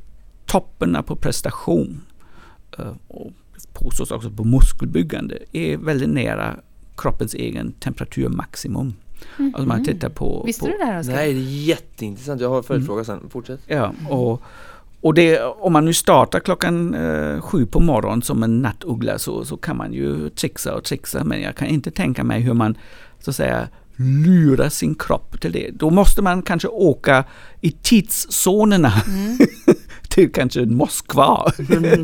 topparna på prestation eh, och påstås också på muskelbyggande är väldigt nära kroppens egen temperaturmaximum. Alltså man tittar på... Visste på, du det här Oskar? Nej, det är jätteintressant. Jag har följdfråga sen. Fortsätt. Ja, och, och det, om man nu startar klockan eh, sju på morgonen som en nattuggla så, så kan man ju trixa och trixa. Men jag kan inte tänka mig hur man så att säga lurar sin kropp till det. Då måste man kanske åka i tidszonerna. Mm till kanske Moskva.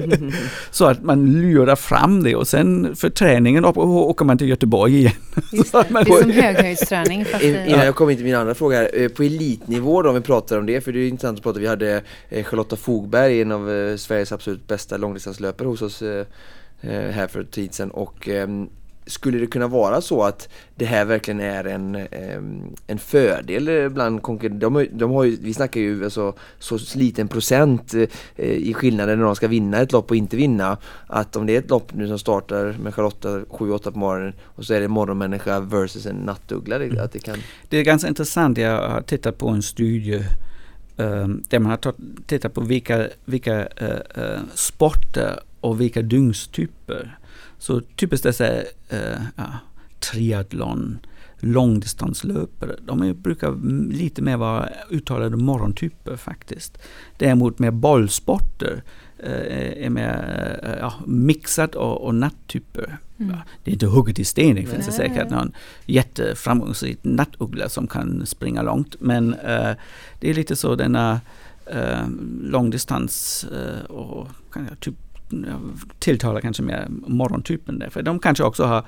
[LAUGHS] så att man lurar fram det och sen för träningen upp- åker man till Göteborg igen. Just det. det är som höghöjdsträning fast innan jag kommer till min andra fråga här, eh, på elitnivå då om vi pratar om det, för det är intressant att prata, vi hade eh, Charlotta Fogberg, en av eh, Sveriges absolut bästa långdistanslöpare hos oss här för en tid sedan och ehm, skulle det kunna vara så att det här verkligen är en, en fördel bland konkurrenter? De, de har ju, vi snackar ju alltså, så liten procent eh, i skillnaden när de ska vinna ett lopp och inte vinna. Att om det är ett lopp nu som startar med Charlotta 7-8 på morgonen och så är det en morgonmänniska versus en nattuggla. det- Att det kan... Det är ganska intressant. Jag har tittat på en studie eh, där man har tittat på vilka, vilka uh, uh, sporter och vilka dygnstyper. Så typiskt dessa uh, ja, triathlon, långdistanslöpare, de brukar lite mer vara uttalade morgontyper faktiskt. Däremot med bollsporter eh, är mer eh, ja, mixat och, och natttyper. Mm. Ja, det är inte hugget i sten, det finns det säkert någon jätteframgångsrik nattuggla som kan springa långt. Men eh, det är lite så denna eh, långdistans eh, och kan jag typ tilltalar kanske mer morgontypen där. För de kanske också har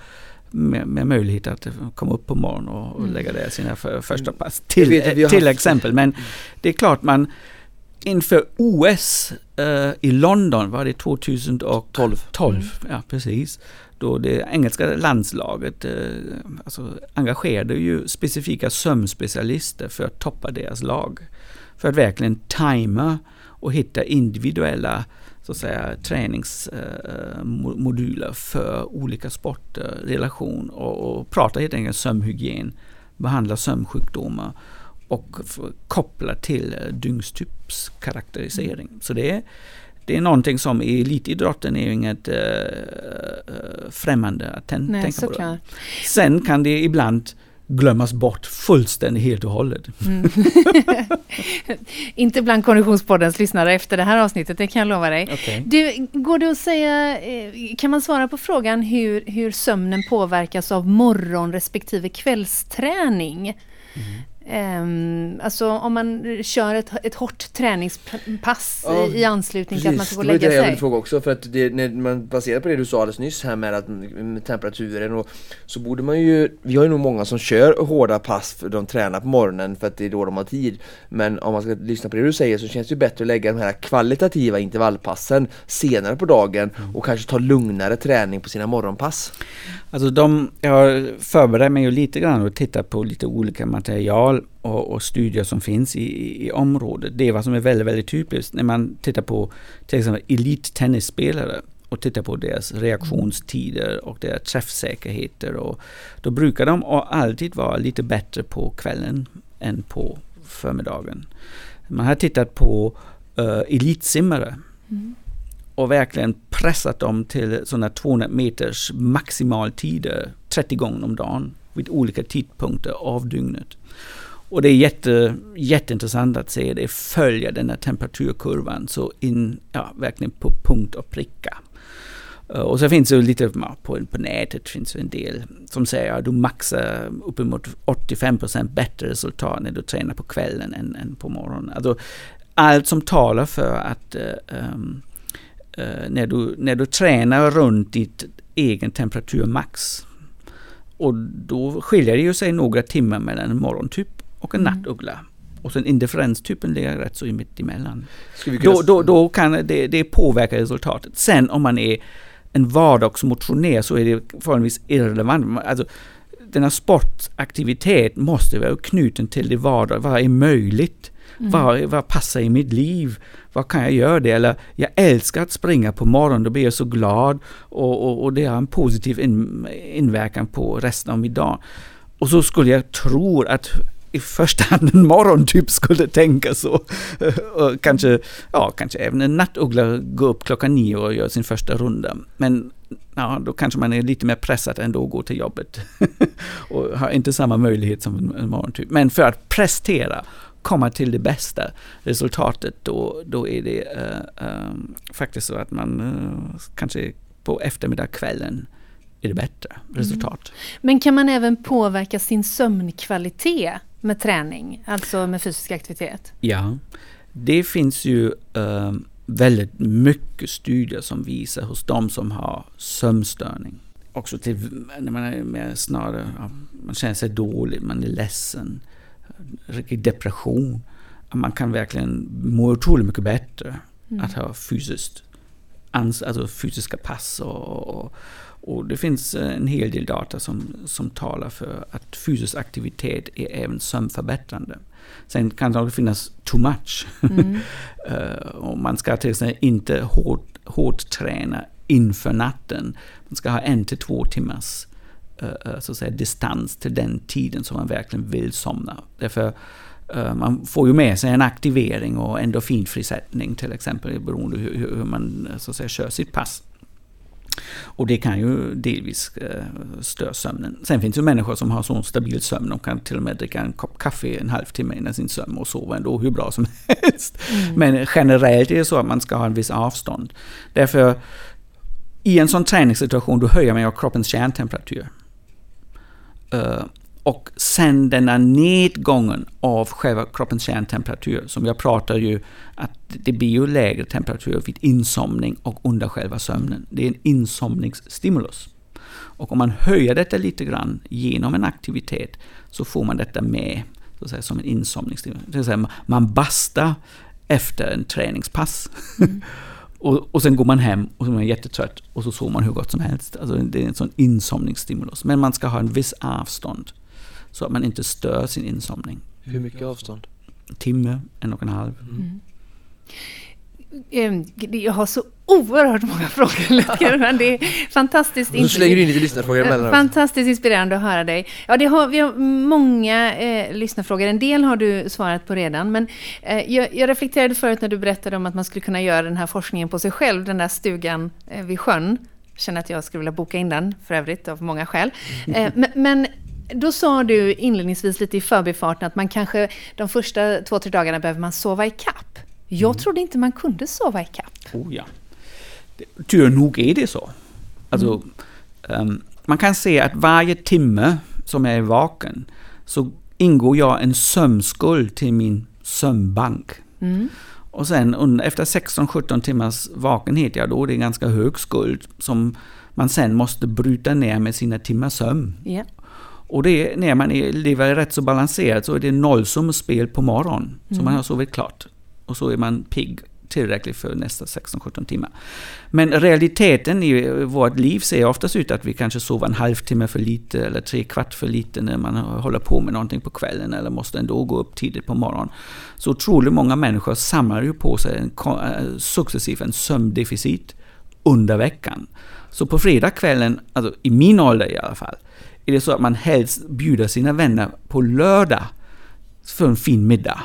med, med möjlighet att komma upp på morgonen och, och Mm. lägga där sina för, första pass. Till, vet till exempel. Men det är klart man inför OS eh, i London var det 2012. 12, ja precis. Då det engelska landslaget eh, alltså, engagerade ju specifika sömnspecialister för att toppa deras lag. För att verkligen tajma och hitta individuella så att säga, träningsmoduler för olika sporter, relation och, och prata helt enkelt sömnhygien, behandla sömnsjukdomar och koppla till eh, dygnstypskaraktärisering. Så det är, det är någonting som i elitidrotten är inget äh, främmande att tän- Nej, tänka på. Det. Sen kan det ibland glömmas bort fullständigt helt och hållet. Mm. [LAUGHS] Inte bland Konditionspoddens lyssnare efter det här avsnittet, det kan jag lova dig. Okay. Du, går det att säga, eh, kan man svara på frågan hur, hur sömnen påverkas av morgon respektive kvällsträning? Ehm, alltså om man kör ett, ett hårt träningspass Ja, i, anslutning till att man ska gå och det var lägga det jag sig. fråga också för att det, när man baserar på det du sa alldeles nyss här med, att, med temperaturen och så borde man ju, vi har ju nog många som kör hårda pass för de tränar på morgonen för att det är då de har tid. Men om man ska lyssna på det du säger så känns det ju bättre att lägga de här kvalitativa intervallpassen senare på dagen och kanske ta lugnare träning på sina morgonpass. Alltså de, jag har förberett mig ju lite grann och tittat på lite olika material och, och studier som finns i, i, i området. Det är vad som är väldigt, väldigt typiskt när man tittar på till exempel elittennisspelare och tittar på deras reaktionstider och deras träffsäkerheter. Och då brukar de alltid vara lite bättre på kvällen än på förmiddagen. Man har tittat på uh, elitsimmare Mm. och verkligen pressat dem till sådana 200 meters maximaltider 30 gånger om dagen vid olika tidpunkter av dygnet. Och det är jätte, jätteintressant att se det följa den här temperaturkurvan så in, ja, verkligen på punkt och pricka. Eh, och så finns det lite på, på nätet finns det en del som säger att du maxar uppemot 85% bättre resultat när du tränar på kvällen än, än på morgonen. Alltså, allt som talar för att um, Uh, när, du, när du tränar runt ditt egen temperaturmax. Och då skiljer det ju sig några timmar mellan en morgontyp och en Mm. nattuggla. Och sen indifferenstypen ligger rätt så mitt emellan. Då, då, då kan det, det påverka resultatet. Sen om man är en vardagsmotionär så är det förhållandevis irrelevant. Alltså, denna sportaktivitet måste vara knuten till det vardag. Vad är möjligt? Mm. Vad, vad passar i mitt liv? Vad kan jag göra det? Eller jag älskar att springa på morgonen, då blir jag så glad och, och, och det har en positiv in, inverkan på resten av min dag. Och så skulle jag tro att i första hand en morgontyp skulle tänka så. [LAUGHS] och kanske, ja, kanske även en nattuggla går upp klockan nio och gör sin första runda. Men ja, då kanske man är lite mer pressad ändå att gå till jobbet. [LAUGHS] och har inte samma möjlighet som en, morgontyp. Men för att prestera komma till det bästa resultatet då, då är det uh, uh, faktiskt så att man uh, kanske på eftermiddagskvällen är det bättre resultat. Mm. Men kan man även påverka sin sömnkvalitet med träning, alltså med fysisk aktivitet? Ja, det finns ju uh, väldigt mycket studier som visar hos de som har sömnstörning. Också till när man är mer snarare, ja, man känner sig dålig, man är ledsen, depression. Man kan verkligen må otroligt mycket bättre att ha fysiskt, alltså fysiska pass och, och, och det finns en hel del data som, som talar för att fysisk aktivitet är även sömnförbättrande. Sen kan det också finnas too much. [LAUGHS] Eh, och man ska till exempel inte hårt, hårt träna inför natten. Man ska ha en till två timmars eh, eh, så att säga, distans till den tiden som man verkligen vill somna. Därför eh, man får ju med sig en aktivering och endorfinfrisättning till exempel beroende hur hur man så att säga, kör sitt pass. Och det kan ju delvis eh, störa sömnen. Sen finns det ju människor som har sån stabil sömn, de kan till och med dricka en kopp kaffe en halvtimme innan sin sömn och sova ändå hur bra som [LAUGHS] helst. Men generellt är det så att man ska ha en viss avstånd. Därför i en sån träningssituation då höjer man ju kroppens kärntemperatur. Och sen denna nedgången av själva kroppens kärntemperatur, som jag pratar ju att det blir ju lägre temperatur vid insomning och under själva sömnen. Det är en insomningsstimulus. Och om man höjer detta lite grann genom en aktivitet så får man detta med så att säga, som en insomningsstimulus. Det vill säga man bastar efter en träningspass. [LAUGHS] och, och sen går man hem och så är man jättetrött och så sover man hur gott som helst. Alltså det är en sån insomningsstimulus. Men man ska ha en viss avstånd så att man inte stör sin insomning. Hur mycket avstånd? En timme, en och en halv. Ehm, Jag har så oerhört många [LAUGHS] frågor, men det är fantastiskt så slänger du in lite lyssnarfrågor Eh, emellan. Fantastiskt inspirerande att höra dig. Ja, det har, vi har många eh, lyssnarfrågor. En del har du svarat på redan. Men eh, jag, jag reflekterade förut när du berättade om att man skulle kunna göra den här forskningen på sig själv, den där stugan eh, vid sjön. Jag känner att jag skulle vilja boka in den, för övrigt, av många skäl. Eh, men, men då sa du inledningsvis lite i förbifarten att man kanske de första två, tre dagarna behöver man sova i kapp. Jag trodde inte man kunde sova i kapp. Oh ja. Tur nog är det så. Alltså, ehm, man kan se att varje timme som jag är vaken så ingår jag en sömnskuld till min sömnbank. Och sen efter 16-17 timmars vakenhet, ja då är det en ganska hög skuld som man sen måste bryta ner med sina timmar sömn. Ja. Och det är, när man är, lever rätt så balanserat så är det nollsummespel på morgonen. Så man har sovit klart. Och så är man pigg tillräckligt för nästa 16-17 timmar. Men realiteten i vårt liv ser oftast ut att vi kanske sover en halvtimme för lite eller tre kvart för lite när man håller på med någonting på kvällen eller måste ändå gå upp tidigt på morgonen. Så otroligt många människor samlar ju på sig en, eh, successivt en sömndeficit under veckan. Så på fredagskvällen, alltså i min ålder i alla fall, är det så att man helst bjuder sina vänner på lördag för en fin middag.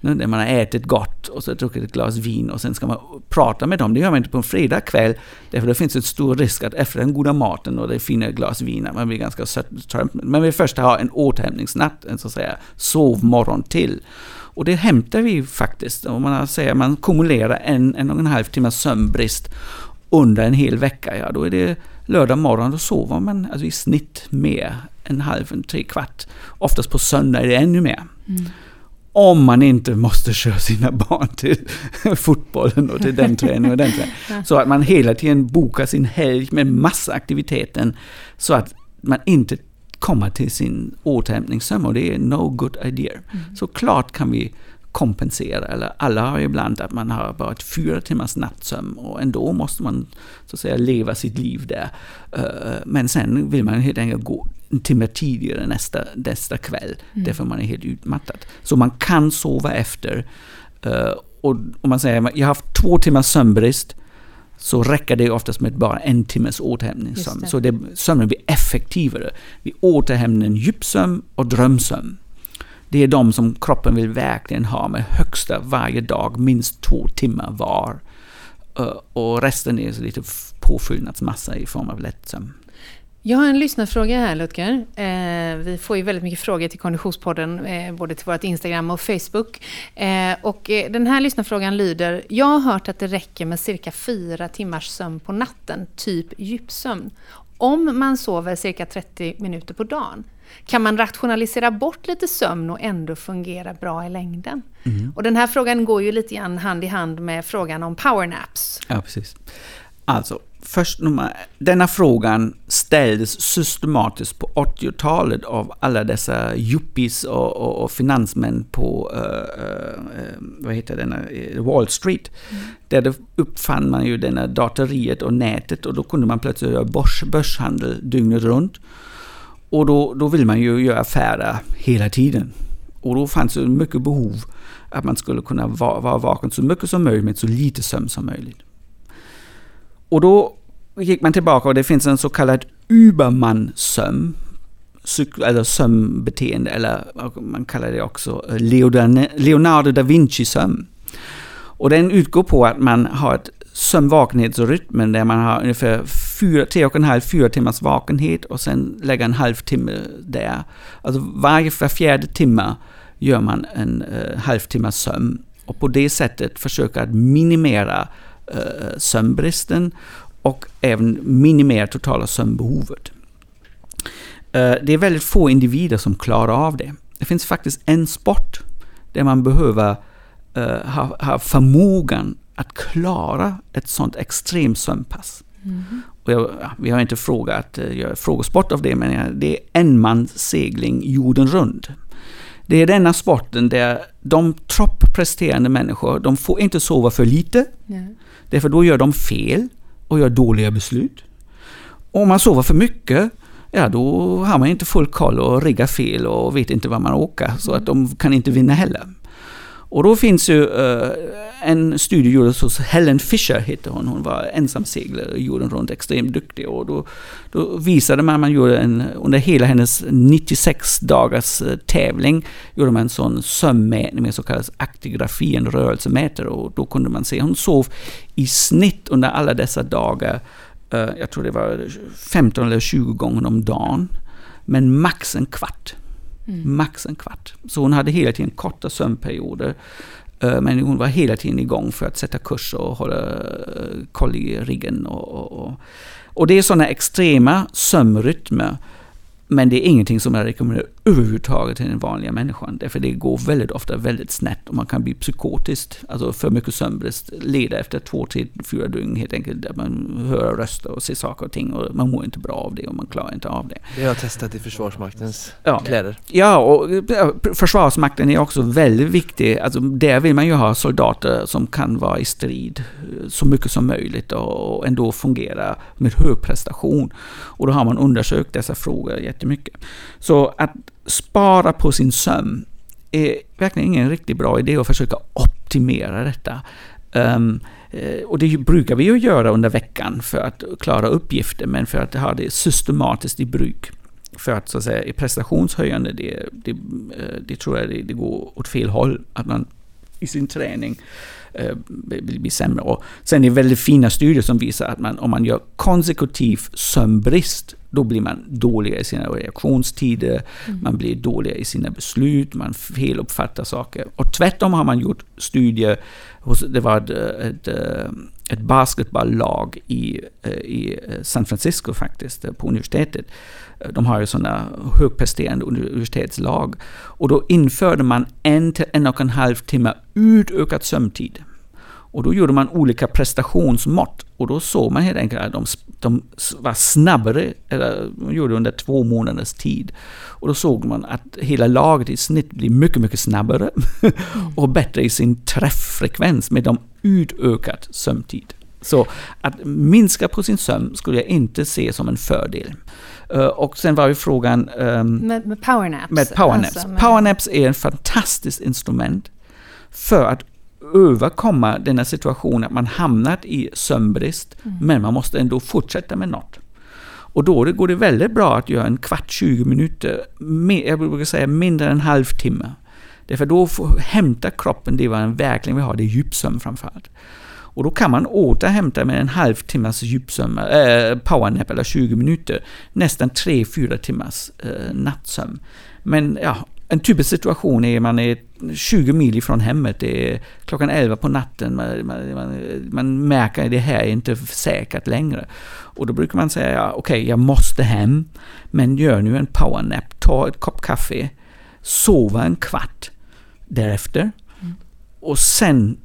När man har ätit gott och så druckit ett glas vin och sen ska man prata med dem. Det gör man inte på en fredagkväll. Därför det finns en stor risk att efter den goda maten och det fina glas vin, att man blir ganska sött. Man vill först ha en återhämtningsnatt, en så att säga sovmorgon till. Och det hämtar vi faktiskt. Om man säger man kumulerar en, en och en halv timmes sömnbrist under en hel vecka, ja då är det lördag morgon, då sover man alltså i snitt mer en halv, en tre kvart. Oftast på söndag är det ännu mer. Om man inte måste [LAUGHS] köra sina barn till fotbollen och till den träningen och den [LAUGHS] träningen. Så att man hela tiden bokar sin helg med massa aktiviteten så att man inte kommer till sin återhämtningssömn och det är no good idea. Så klart kan vi kompensera, eller alla har ibland att man har bara ett fyra timmars nattsömn och ändå måste man så att säga leva sitt liv där. Eh, Men sen vill man helt enkelt gå en timme tidigare nästa, nästa kväll, därför man är helt utmattad. Så man kan sova efter. Eh, Och om man säger jag har haft två timmars sömnbrist, så räcker det oftast med bara en timmes återhämtningssömn. Så det, sömnen blir effektivare. Vi återhämtar djupsömn och drömsömn. Det är de som kroppen vill verkligen ha med högsta varje dag, minst två timmar var. Eh, och resten är lite påfyllnadsmassa i form av lättsömn. Jag har en lyssnarfråga här Lutger. Eh, vi får ju väldigt mycket frågor till Konditionspodden, eh, både till vårt Instagram och Facebook. Eh, och eh, den här lyssnarfrågan lyder, jag har hört att det räcker med cirka fyra timmars sömn på natten, typ djupsömn. Om man sover cirka 30 minuter på dagen, kan man rationalisera bort lite sömn och ändå fungera bra i längden? Och den här frågan går ju lite grann hand i hand med frågan om powernaps. Ja, precis. Alltså, först nummer, denna frågan ställdes systematiskt på 80-talet av alla dessa yuppies och, och, och finansmän på uh, uh, vad heter denna, Wall Street. Där det uppfann man ju denna datoriet och nätet och då kunde man plötsligt göra börs, börshandel dygnet runt. Och då, då vill man ju göra affärer hela tiden. Och då fanns det mycket behov att man skulle kunna vara, vara vaken så mycket som möjligt med så lite sömn som möjligt. Och då gick man tillbaka och det finns en så kallad Übermann-sömn. Eller sömnbeteende, eller man kallar det också Leonardo- Leonardo da Vinci-sömn. Och den utgår på att man har ett sömnvakenhetsrytmen där man har ungefär fyra, tre och en halv, fyra timmars vakenhet och sen lägga en halvtimme där. Alltså varje var fjärde timme gör man en eh, halvtimmas sömn. Och på det sättet försöka att minimera eh, sömnbristen och även minimera totala sömnbehovet. Eh, det är väldigt få individer som klarar av det. Det finns faktiskt en sport där man behöver eh, ha, ha förmågan att klara ett sånt extremt sömnpass. Mm. Jag, ja, vi har inte frågat, uh, göra frågesport av det, men det är enmanssegling jorden runt. Det är denna sporten där de toppresterande människor, de får inte sova för lite. Mm. Därför då gör de fel och gör dåliga beslut. Om man sover för mycket, ja då har man inte full koll och riggar fel och vet inte vad man åker. Så att de kan inte vinna heller. Och då finns ju uh, en studie gjord hos Helen Fisher, hette hon. Hon var ensamseglare jorden runt, extremt duktig. Och då, då visade man, man gjorde en, under hela hennes 96 dagars uh, tävling, gjorde man en sån sömnmätning med så kallad aktigrafi, en rörelsemätare. Och då kunde man se, hon sov i snitt under alla dessa dagar, uh, jag tror det var 15 eller 20 gånger om dagen. Men max en kvart. Mm. Max en kvart. Så hon hade hela tiden korta sömnperioder. Eh, men hon var hela tiden igång för att sätta kurs och hålla eh, koll i riggen. Och, och, och det är sådana extrema sömnrytmer. Men det är ingenting som jag rekommenderar överhuvudtaget till den vanliga människan. Därför det går väldigt ofta väldigt snett och man kan bli psykotisk. Alltså för mycket sömnbrist leder efter två, tre, fyra dygn helt enkelt. Där man hör röster och ser saker och ting och man mår inte bra av det och man klarar inte av det. Det har jag testat i Försvarsmaktens ja. kläder. Ja, och Försvarsmakten är också väldigt viktig. Alltså där vill man ju ha soldater som kan vara i strid så mycket som möjligt och ändå fungera med hög prestation. Och då har man undersökt dessa frågor jättemycket. Så att spara på sin sömn är verkligen ingen riktigt bra idé att försöka optimera detta. Um, och det brukar vi ju göra under veckan för att klara uppgifter, men för att ha det systematiskt i bruk. För att så att säga, i prestationshöjande, det, det, eh, det tror jag det, det går åt fel håll. Att man i sin träning eh, blir sämre. Och sen är det väldigt fina studier som visar att man, om man gör konsekutiv sömnbrist då blir man dåliga i sina reaktionstider, mm. man blir dåliga i sina beslut, man feluppfattar saker. Och tvärtom har man gjort studier, hos, det var ett, ett, ett basketbolllag i, i San Francisco faktiskt, på universitetet. De har ju sådana högpresterande universitetslag. Och då införde man en till en och en halv timme utökad sömntid. Och då gjorde man olika prestationsmått och då såg man helt enkelt att de, de var snabbare, eller de gjorde under två månaders tid. Och då såg man att hela laget i snitt blir mycket, mycket snabbare [LAUGHS] och bättre i sin träfffrekvens med de utökat sömntid. Så att minska på sin sömn skulle jag inte se som en fördel. Uh, och sen var ju frågan... Um, med, med powernaps? Med powernaps. Alltså. Powernaps är ett fantastiskt instrument för att överkomma denna situation att man hamnat i sömnbrist, mm. men man måste ändå fortsätta med något. Och då går det väldigt bra att göra en kvart, 20 minuter, jag brukar säga mindre än en halvtimme. Därför då hämtar kroppen det den verkligen vill ha, det är djupsömn framförallt. Och då kan man återhämta med en halvtimmas djupsömn, äh, powernap eller 20 minuter, nästan 3-4 timmars äh, nattsömn. Men ja, en typisk situation är man är 20 mil ifrån hemmet, det är klockan 11 på natten, man, man, man, märker att det här är inte säkert längre. Och då brukar man säga, ja, okej okay, jag måste hem, men gör nu en powernap, ta ett kopp kaffe, sova en kvart därefter. Och sen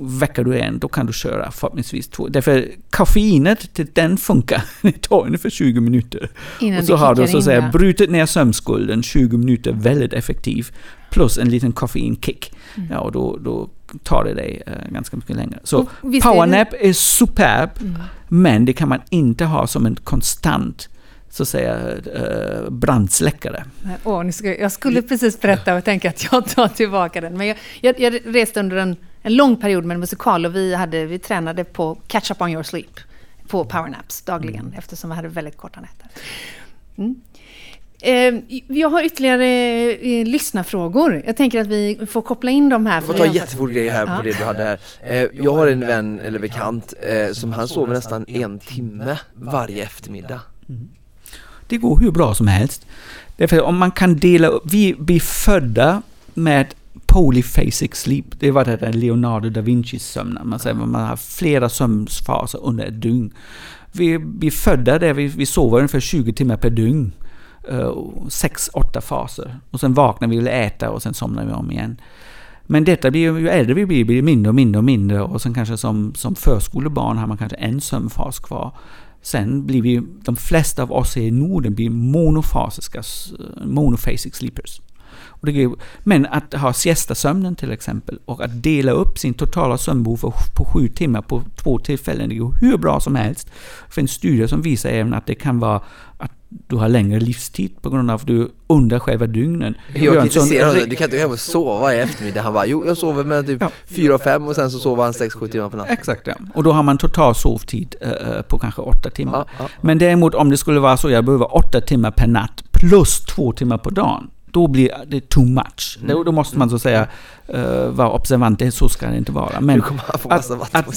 väcker du en, då kan du köra förhoppningsvis två. Därför koffeinet, till den funkar, [LAUGHS] det tar ungefär 20 minuter. Innan och så har du så att säga brutit ner sömnskulden 20 minuter väldigt effektiv. Plus en liten koffeinkick. Mm. Ja, och då, då tar det dig eh, ganska mycket längre. Så visst är det- powernap är superb, Mm. men det kan man inte ha som en konstant så att säga eh, brandsläckare. Åh, ska, jag skulle precis berätta och tänka att jag tar tillbaka den. Men jag, jag, jag reste under en, en lång period med en musikal och vi, hade, vi tränade på Catch Up On Your Sleep på powernaps dagligen eftersom vi hade väldigt korta nätter. Mm. Eh, jag har ytterligare eh, lyssnarfrågor. Jag tänker att vi får koppla in dem här. Jag får ta en jättefort grej här Ja. på det du hade här. Eh, jag har en vän eller bekant eh, som han sover nästan en timme varje eftermiddag. Det går hur bra som helst. Därför om man kan dela upp, vi blir födda med polyphasic sleep. Det var det där Leonardo da Vincis sömn. Man säger att man har flera sömnfaser under ett dygn. Vi vi födda där vi, vi sover ungefär 20 timmar per dygn. Uh, sex, åtta faser. Och sen vaknar vi och äta och sen somnar vi om igen. Men detta blir ju äldre vi blir, blir det mindre och mindre och mindre och sen kanske som, som förskolebarn har man kanske en sömnfas kvar. Sen blir vi, de flesta av oss i Norden blir monofasiska, monofasic sleepers. Och det men att ha siestasömnen till exempel och att dela upp sin totala sömnbehov på, sju timmar på två tillfällen, det går hur bra som helst. Det finns studier som visar även att det kan vara att du har längre livstid på grund av att du under själva dygnen. Jag kritiserar ri- du kan inte gå hem och sova varje eftermiddag. Han bara, jo jag sover mellan typ Ja. fyra och fem och sen så sover han sex, sju timmar på natten. Exakt, ja. Och då har man total sovtid eh, på kanske åtta timmar. Ja, ja. Men däremot om det skulle vara så jag behöver åtta timmar per natt plus två timmar på dagen. Då blir det too much. Då, då måste man så att säga eh, vara observant. Det- Så ska det inte vara. Men sin att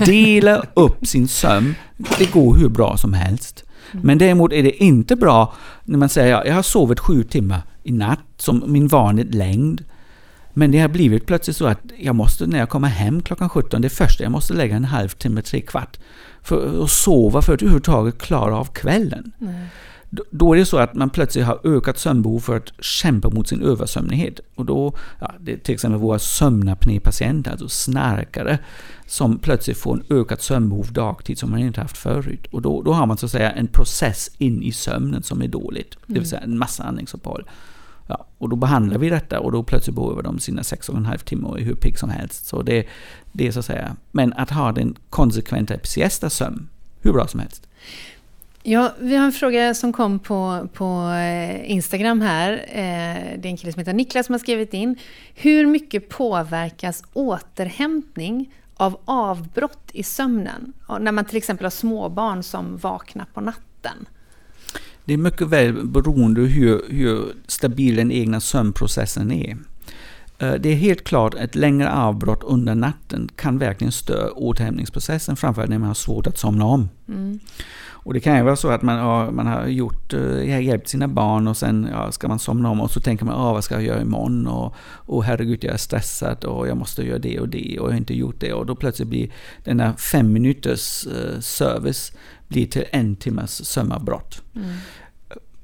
[LAUGHS] dela upp sin sömn, det går hur bra som helst. Men däremot är det inte bra när man säger ja, jag har sovit sju timmar i natt som min vanliga längd. Men det har blivit plötsligt så att jag måste, när jag kommer hem klockan 17, det första jag måste lägga en halvtimme, tre kvart för att sova för att överhuvudtaget klara av kvällen. Nej. Då- är det så att man plötsligt har ökat sömnbehov för att kämpa mot sin översömnighet. Och då, ja, det är till exempel våra sömnapnépatienter, alltså snarkare, som plötsligt får en ökat sömnbehov dagtid som man inte haft förut. Och då, då har man så att säga en process in i sömnen som är dåligt, det vill säga en massa andningsuppehåll. Ja, och då behandlar vi detta och då plötsligt behöver de sina sex och en halv timme och är hur pigg som helst. Så det, det är så att säga, men att ha den konsekventa siesta-sömn, hur bra som helst. Ja, vi har en fråga som kom på, på eh, Instagram här. Eh, Det är en kille som heter Niklas som har skrivit in. Hur mycket påverkas återhämtning av avbrott i sömnen? När man till exempel har småbarn som vaknar på natten. Det är mycket väl beroende hur, hur stabil den egna sömnprocessen är. Eh, Det är helt klart att ett längre avbrott under natten kan verkligen störa återhämtningsprocessen, framförallt när man har svårt att somna om. Mm. Och det kan ju vara så att man har, man har gjort, eh, hjälpt sina barn och sen ja, ska man somna om och så tänker man ah, vad ska jag göra imorgon och, och herregud jag är stressad och jag måste göra det och det och jag har inte gjort det och då plötsligt blir den där fem minuters eh, service blir till en timmes sömnavbrott. Mm.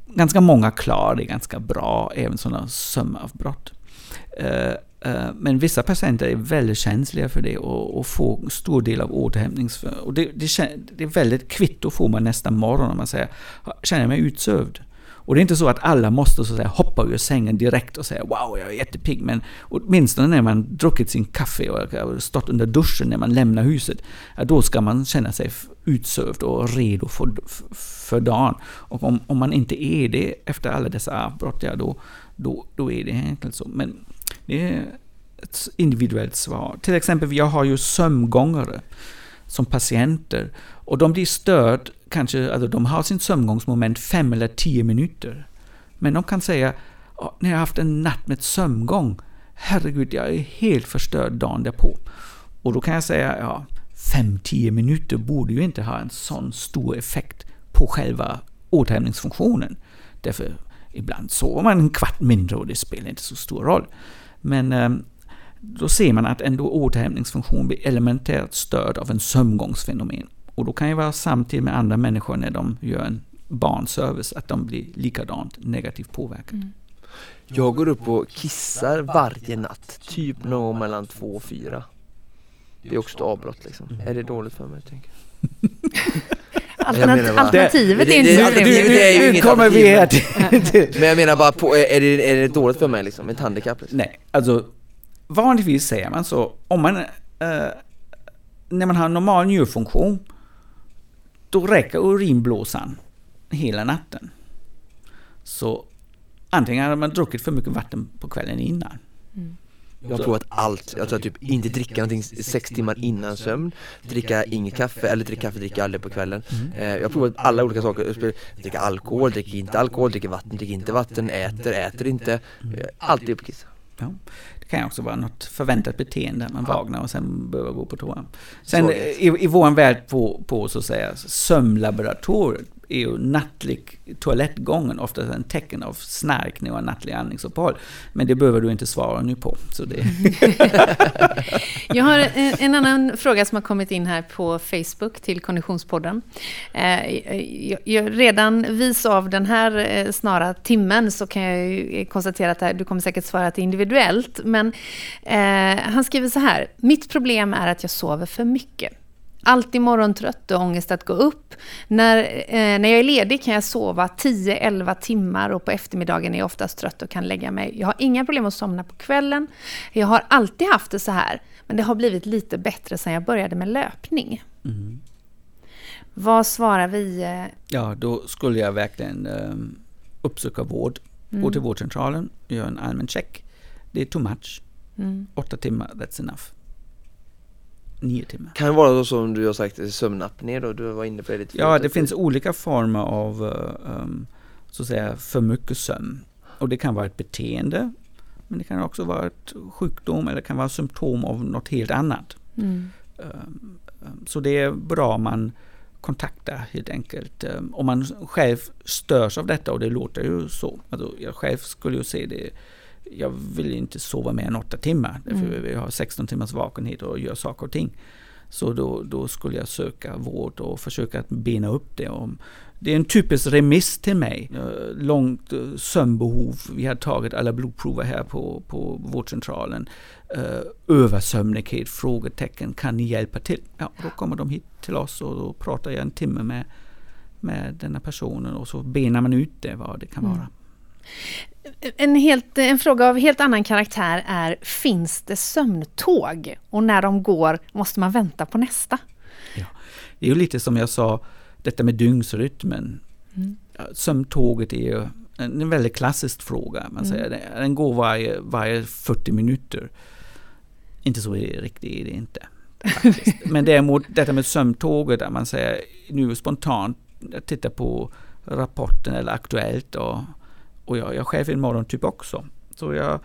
Ganska många klarar det ganska bra, även sådana sömnavbrott. Eh, men vissa patienter är väldigt känsliga för det och, och får stor del av återhämtnings... Och det, det, det är väldigt kvitto får man nästa morgon om man säger känner jag mig utsövd. Och det är inte så att alla måste så att säga, hoppa ur sängen direkt och säga wow, jag är jättepigg. Men åtminstone när man druckit sin kaffe och stått under duschen när man lämnar huset, då ska man känna sig utsövd och redo för, för dagen. Och om, om man inte är det efter alla dessa avbrott, ja, då, då, då är det enkelt så. Men det är ett individuellt svar. Till exempel, jag har ju sömngångare som patienter. Och de blir störd, kanske, alltså de har sin sömngångsmoment fem eller tio minuter. Men de kan säga, när jag har haft en natt med sömngång, herregud, jag är helt förstörd dagen därpå. Och då kan jag säga, ja, fem, tio minuter borde ju inte ha en sån stor effekt på själva återhämtningsfunktionen. Därför Ibland sover man en kvart mindre och det spelar inte så stor roll. Men eh, då ser man att ändå återhämtningsfunktion blir elementärt störd av en sömngångsfenomen. Och då kan ju vara samtidigt med andra människor när de gör en barnservice, att de blir likadant negativt påverkade. Mm. Jag går upp och kissar varje natt, typ någon gång mellan två och fyra. Det är också ett avbrott liksom. Är det dåligt för mig? Tänker jag. [LAUGHS] Alternativet Det- är inte så trevligt. nu kommer vi här till... [LAUGHS] Men jag menar bara, på, är, det, är det dåligt för mig liksom? Ett handikapp? Liksom? Nej, alltså vanligtvis säger man så, om man... Eh, när man har normal njurfunktion, då räcker urinblåsan hela natten. Så antingen har man druckit för mycket vatten på kvällen innan. Jag har provat allt. Jag tror typ inte dricka någonting sex timmar innan sömn, dricka inget kaffe, eller dricka kaffe dricker jag aldrig på kvällen. Eh, jag har provat alla olika saker. Dricka alkohol, dricker inte alkohol, dricker vatten, dricker inte vatten, äter, äter inte. Eh, Alltid upp och kissa. Ja. Det kan ju också vara något förväntat beteende, man vaknar och sen behöver gå på toa. Sen i, i vår värld på, på så att säga sömnlaboratoriet är ju nattlig toalettgången ofta en tecken av snarkning och nattlig andningsuppehåll. Men det behöver du inte svara nu på. Så det, [LAUGHS] Jag har en, en annan fråga som har kommit in här på Facebook till Konditionspodden. Eh, jag, jag, redan vis av den här eh, snara timmen så kan jag ju konstatera att här, du kommer säkert svara att det är individuellt. Men eh, han skriver så här. Mitt problem är att jag sover för mycket. Alltid morgontrött och ångest att gå upp. När, eh, när jag är ledig kan jag sova 10-11 timmar och på eftermiddagen är jag oftast trött och kan lägga mig. Jag har inga problem att somna på kvällen. Jag har alltid haft det så här, men det har blivit lite bättre sedan jag började med löpning. Vad svarar vi? eh, ja, då skulle jag verkligen um, uppsöka vård. Gå till vårdcentralen, göra en allmän check. Det är too much. Mm. Åtta timmar, that's enough. Nio timmar. Kan det vara så som du har sagt, sömnapné då? Du var inne på det lite Ja, det finns olika former av um, så att säga för mycket sömn. Och det kan vara ett beteende, men det kan också vara ett sjukdom eller det kan vara symptom av något helt annat. Mm. Um, Så det är bra om man kontaktar helt enkelt. Om man själv störs av detta och det låter ju så. Alltså jag själv skulle ju se det. Jag vill inte sova mer än åtta timmar. Därför Mm. vi har 16 timmars vakenhet och gör saker och ting. Så då, då skulle jag söka vård och försöka att bena upp det. Om, det är en typisk remiss till mig. Eh, Långt eh, sömnbehov. Vi har tagit alla blodprover här på, på vårdcentralen. Uh, översömnighet? Frågetecken. Kan ni hjälpa till? Ja, då kommer de hit till oss och då pratar jag en timme med, med denna personen och så benar man ut det vad det kan Mm. En, helt, en fråga av helt annan karaktär är, finns det sömntåg? Och när de går, måste man vänta på nästa? Det är ju lite som jag sa, detta med dygnsrytmen. Mm. Ja, Sömntåget är ju en, väldigt klassisk fråga. Man Mm. säger. Den- Den går varje, varje 40 minuter. Inte så riktigt är det inte. faktiskt. [LAUGHS] Men däremot detta med sömntåget, där man säger nu spontant, jag tittar på rapporten eller Aktuellt och, och jag, jag själv är en morgontyp också. Så jag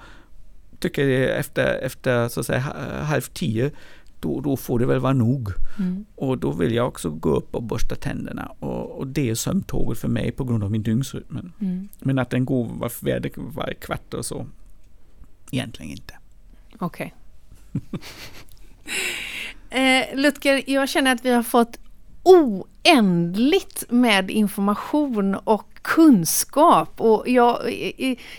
tycker efter, efter så att säga, ha- halv tio, då, då får det väl vara nog. Mm. Och då vill jag också gå upp och borsta tänderna. Och, och det är sömntåget för mig på grund av min dygnsrytm. Mm. Men att den går var, var, varje kvart och så, egentligen inte. Okej. [LAUGHS] eh, Lutger, jag känner att vi har fått oändligt med information och kunskap. Och jag,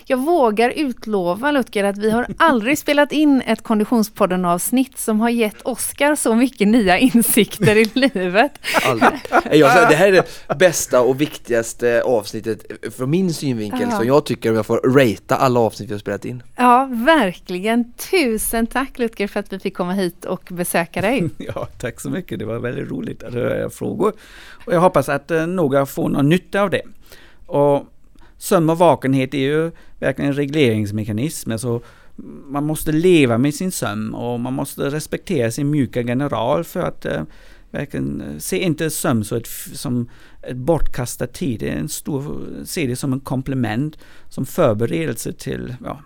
jag vågar utlova, Lutger, att vi har aldrig spelat in ett Konditionspodden-avsnitt som har gett Oskar så mycket nya insikter i [LAUGHS] livet. Aldrig. Jag det här är det bästa och viktigaste avsnittet från min synvinkel Ja. som jag tycker om jag får ratea alla avsnitt vi har spelat in. Ja, verkligen. Tusen tack Lutger för att vi fick komma hit och besöka dig. [LAUGHS] Ja, tack så mycket. Det var väldigt roligt att höra era frågor. Och jag hoppas att eh, några får någon nytta av det. Och sömn och vakenhet är ju verkligen en regleringsmekanism. Alltså, man måste leva med sin sömn och man måste respektera sin mjuka general för att eh, verkligen eh, se inte sömn som ett, som ett bortkastad tid. Det är en stor, se det som en komplement, som förberedelse till ja,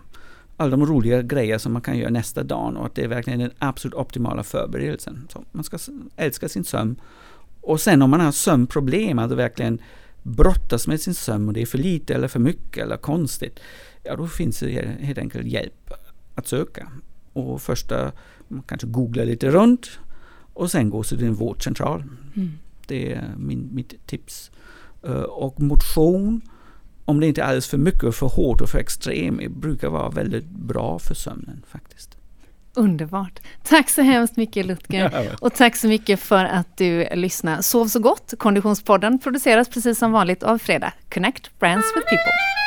alla de roliga grejer som man kan göra nästa dag och att det är verkligen den absolut optimala förberedelsen. Så man ska älska sin sömn. Och sen om man har sömnproblem, alltså verkligen brottas med sin sömn och det är för lite eller för mycket eller konstigt, ja då finns det helt enkelt hjälp att söka. Och första, man kanske googlar lite runt och sen gå till en vårdcentral. Mm. Det är min, mitt tips. Eh, Och motion, om det inte är alldeles för mycket och för hårt och för extrem, brukar vara väldigt bra för sömnen faktiskt. Underbart. Tack så hemskt mycket Lutger. Och tack så mycket för att du lyssnar. Sov så gott. Konditionspodden produceras precis som vanligt av Fredag. Connect Brands with People.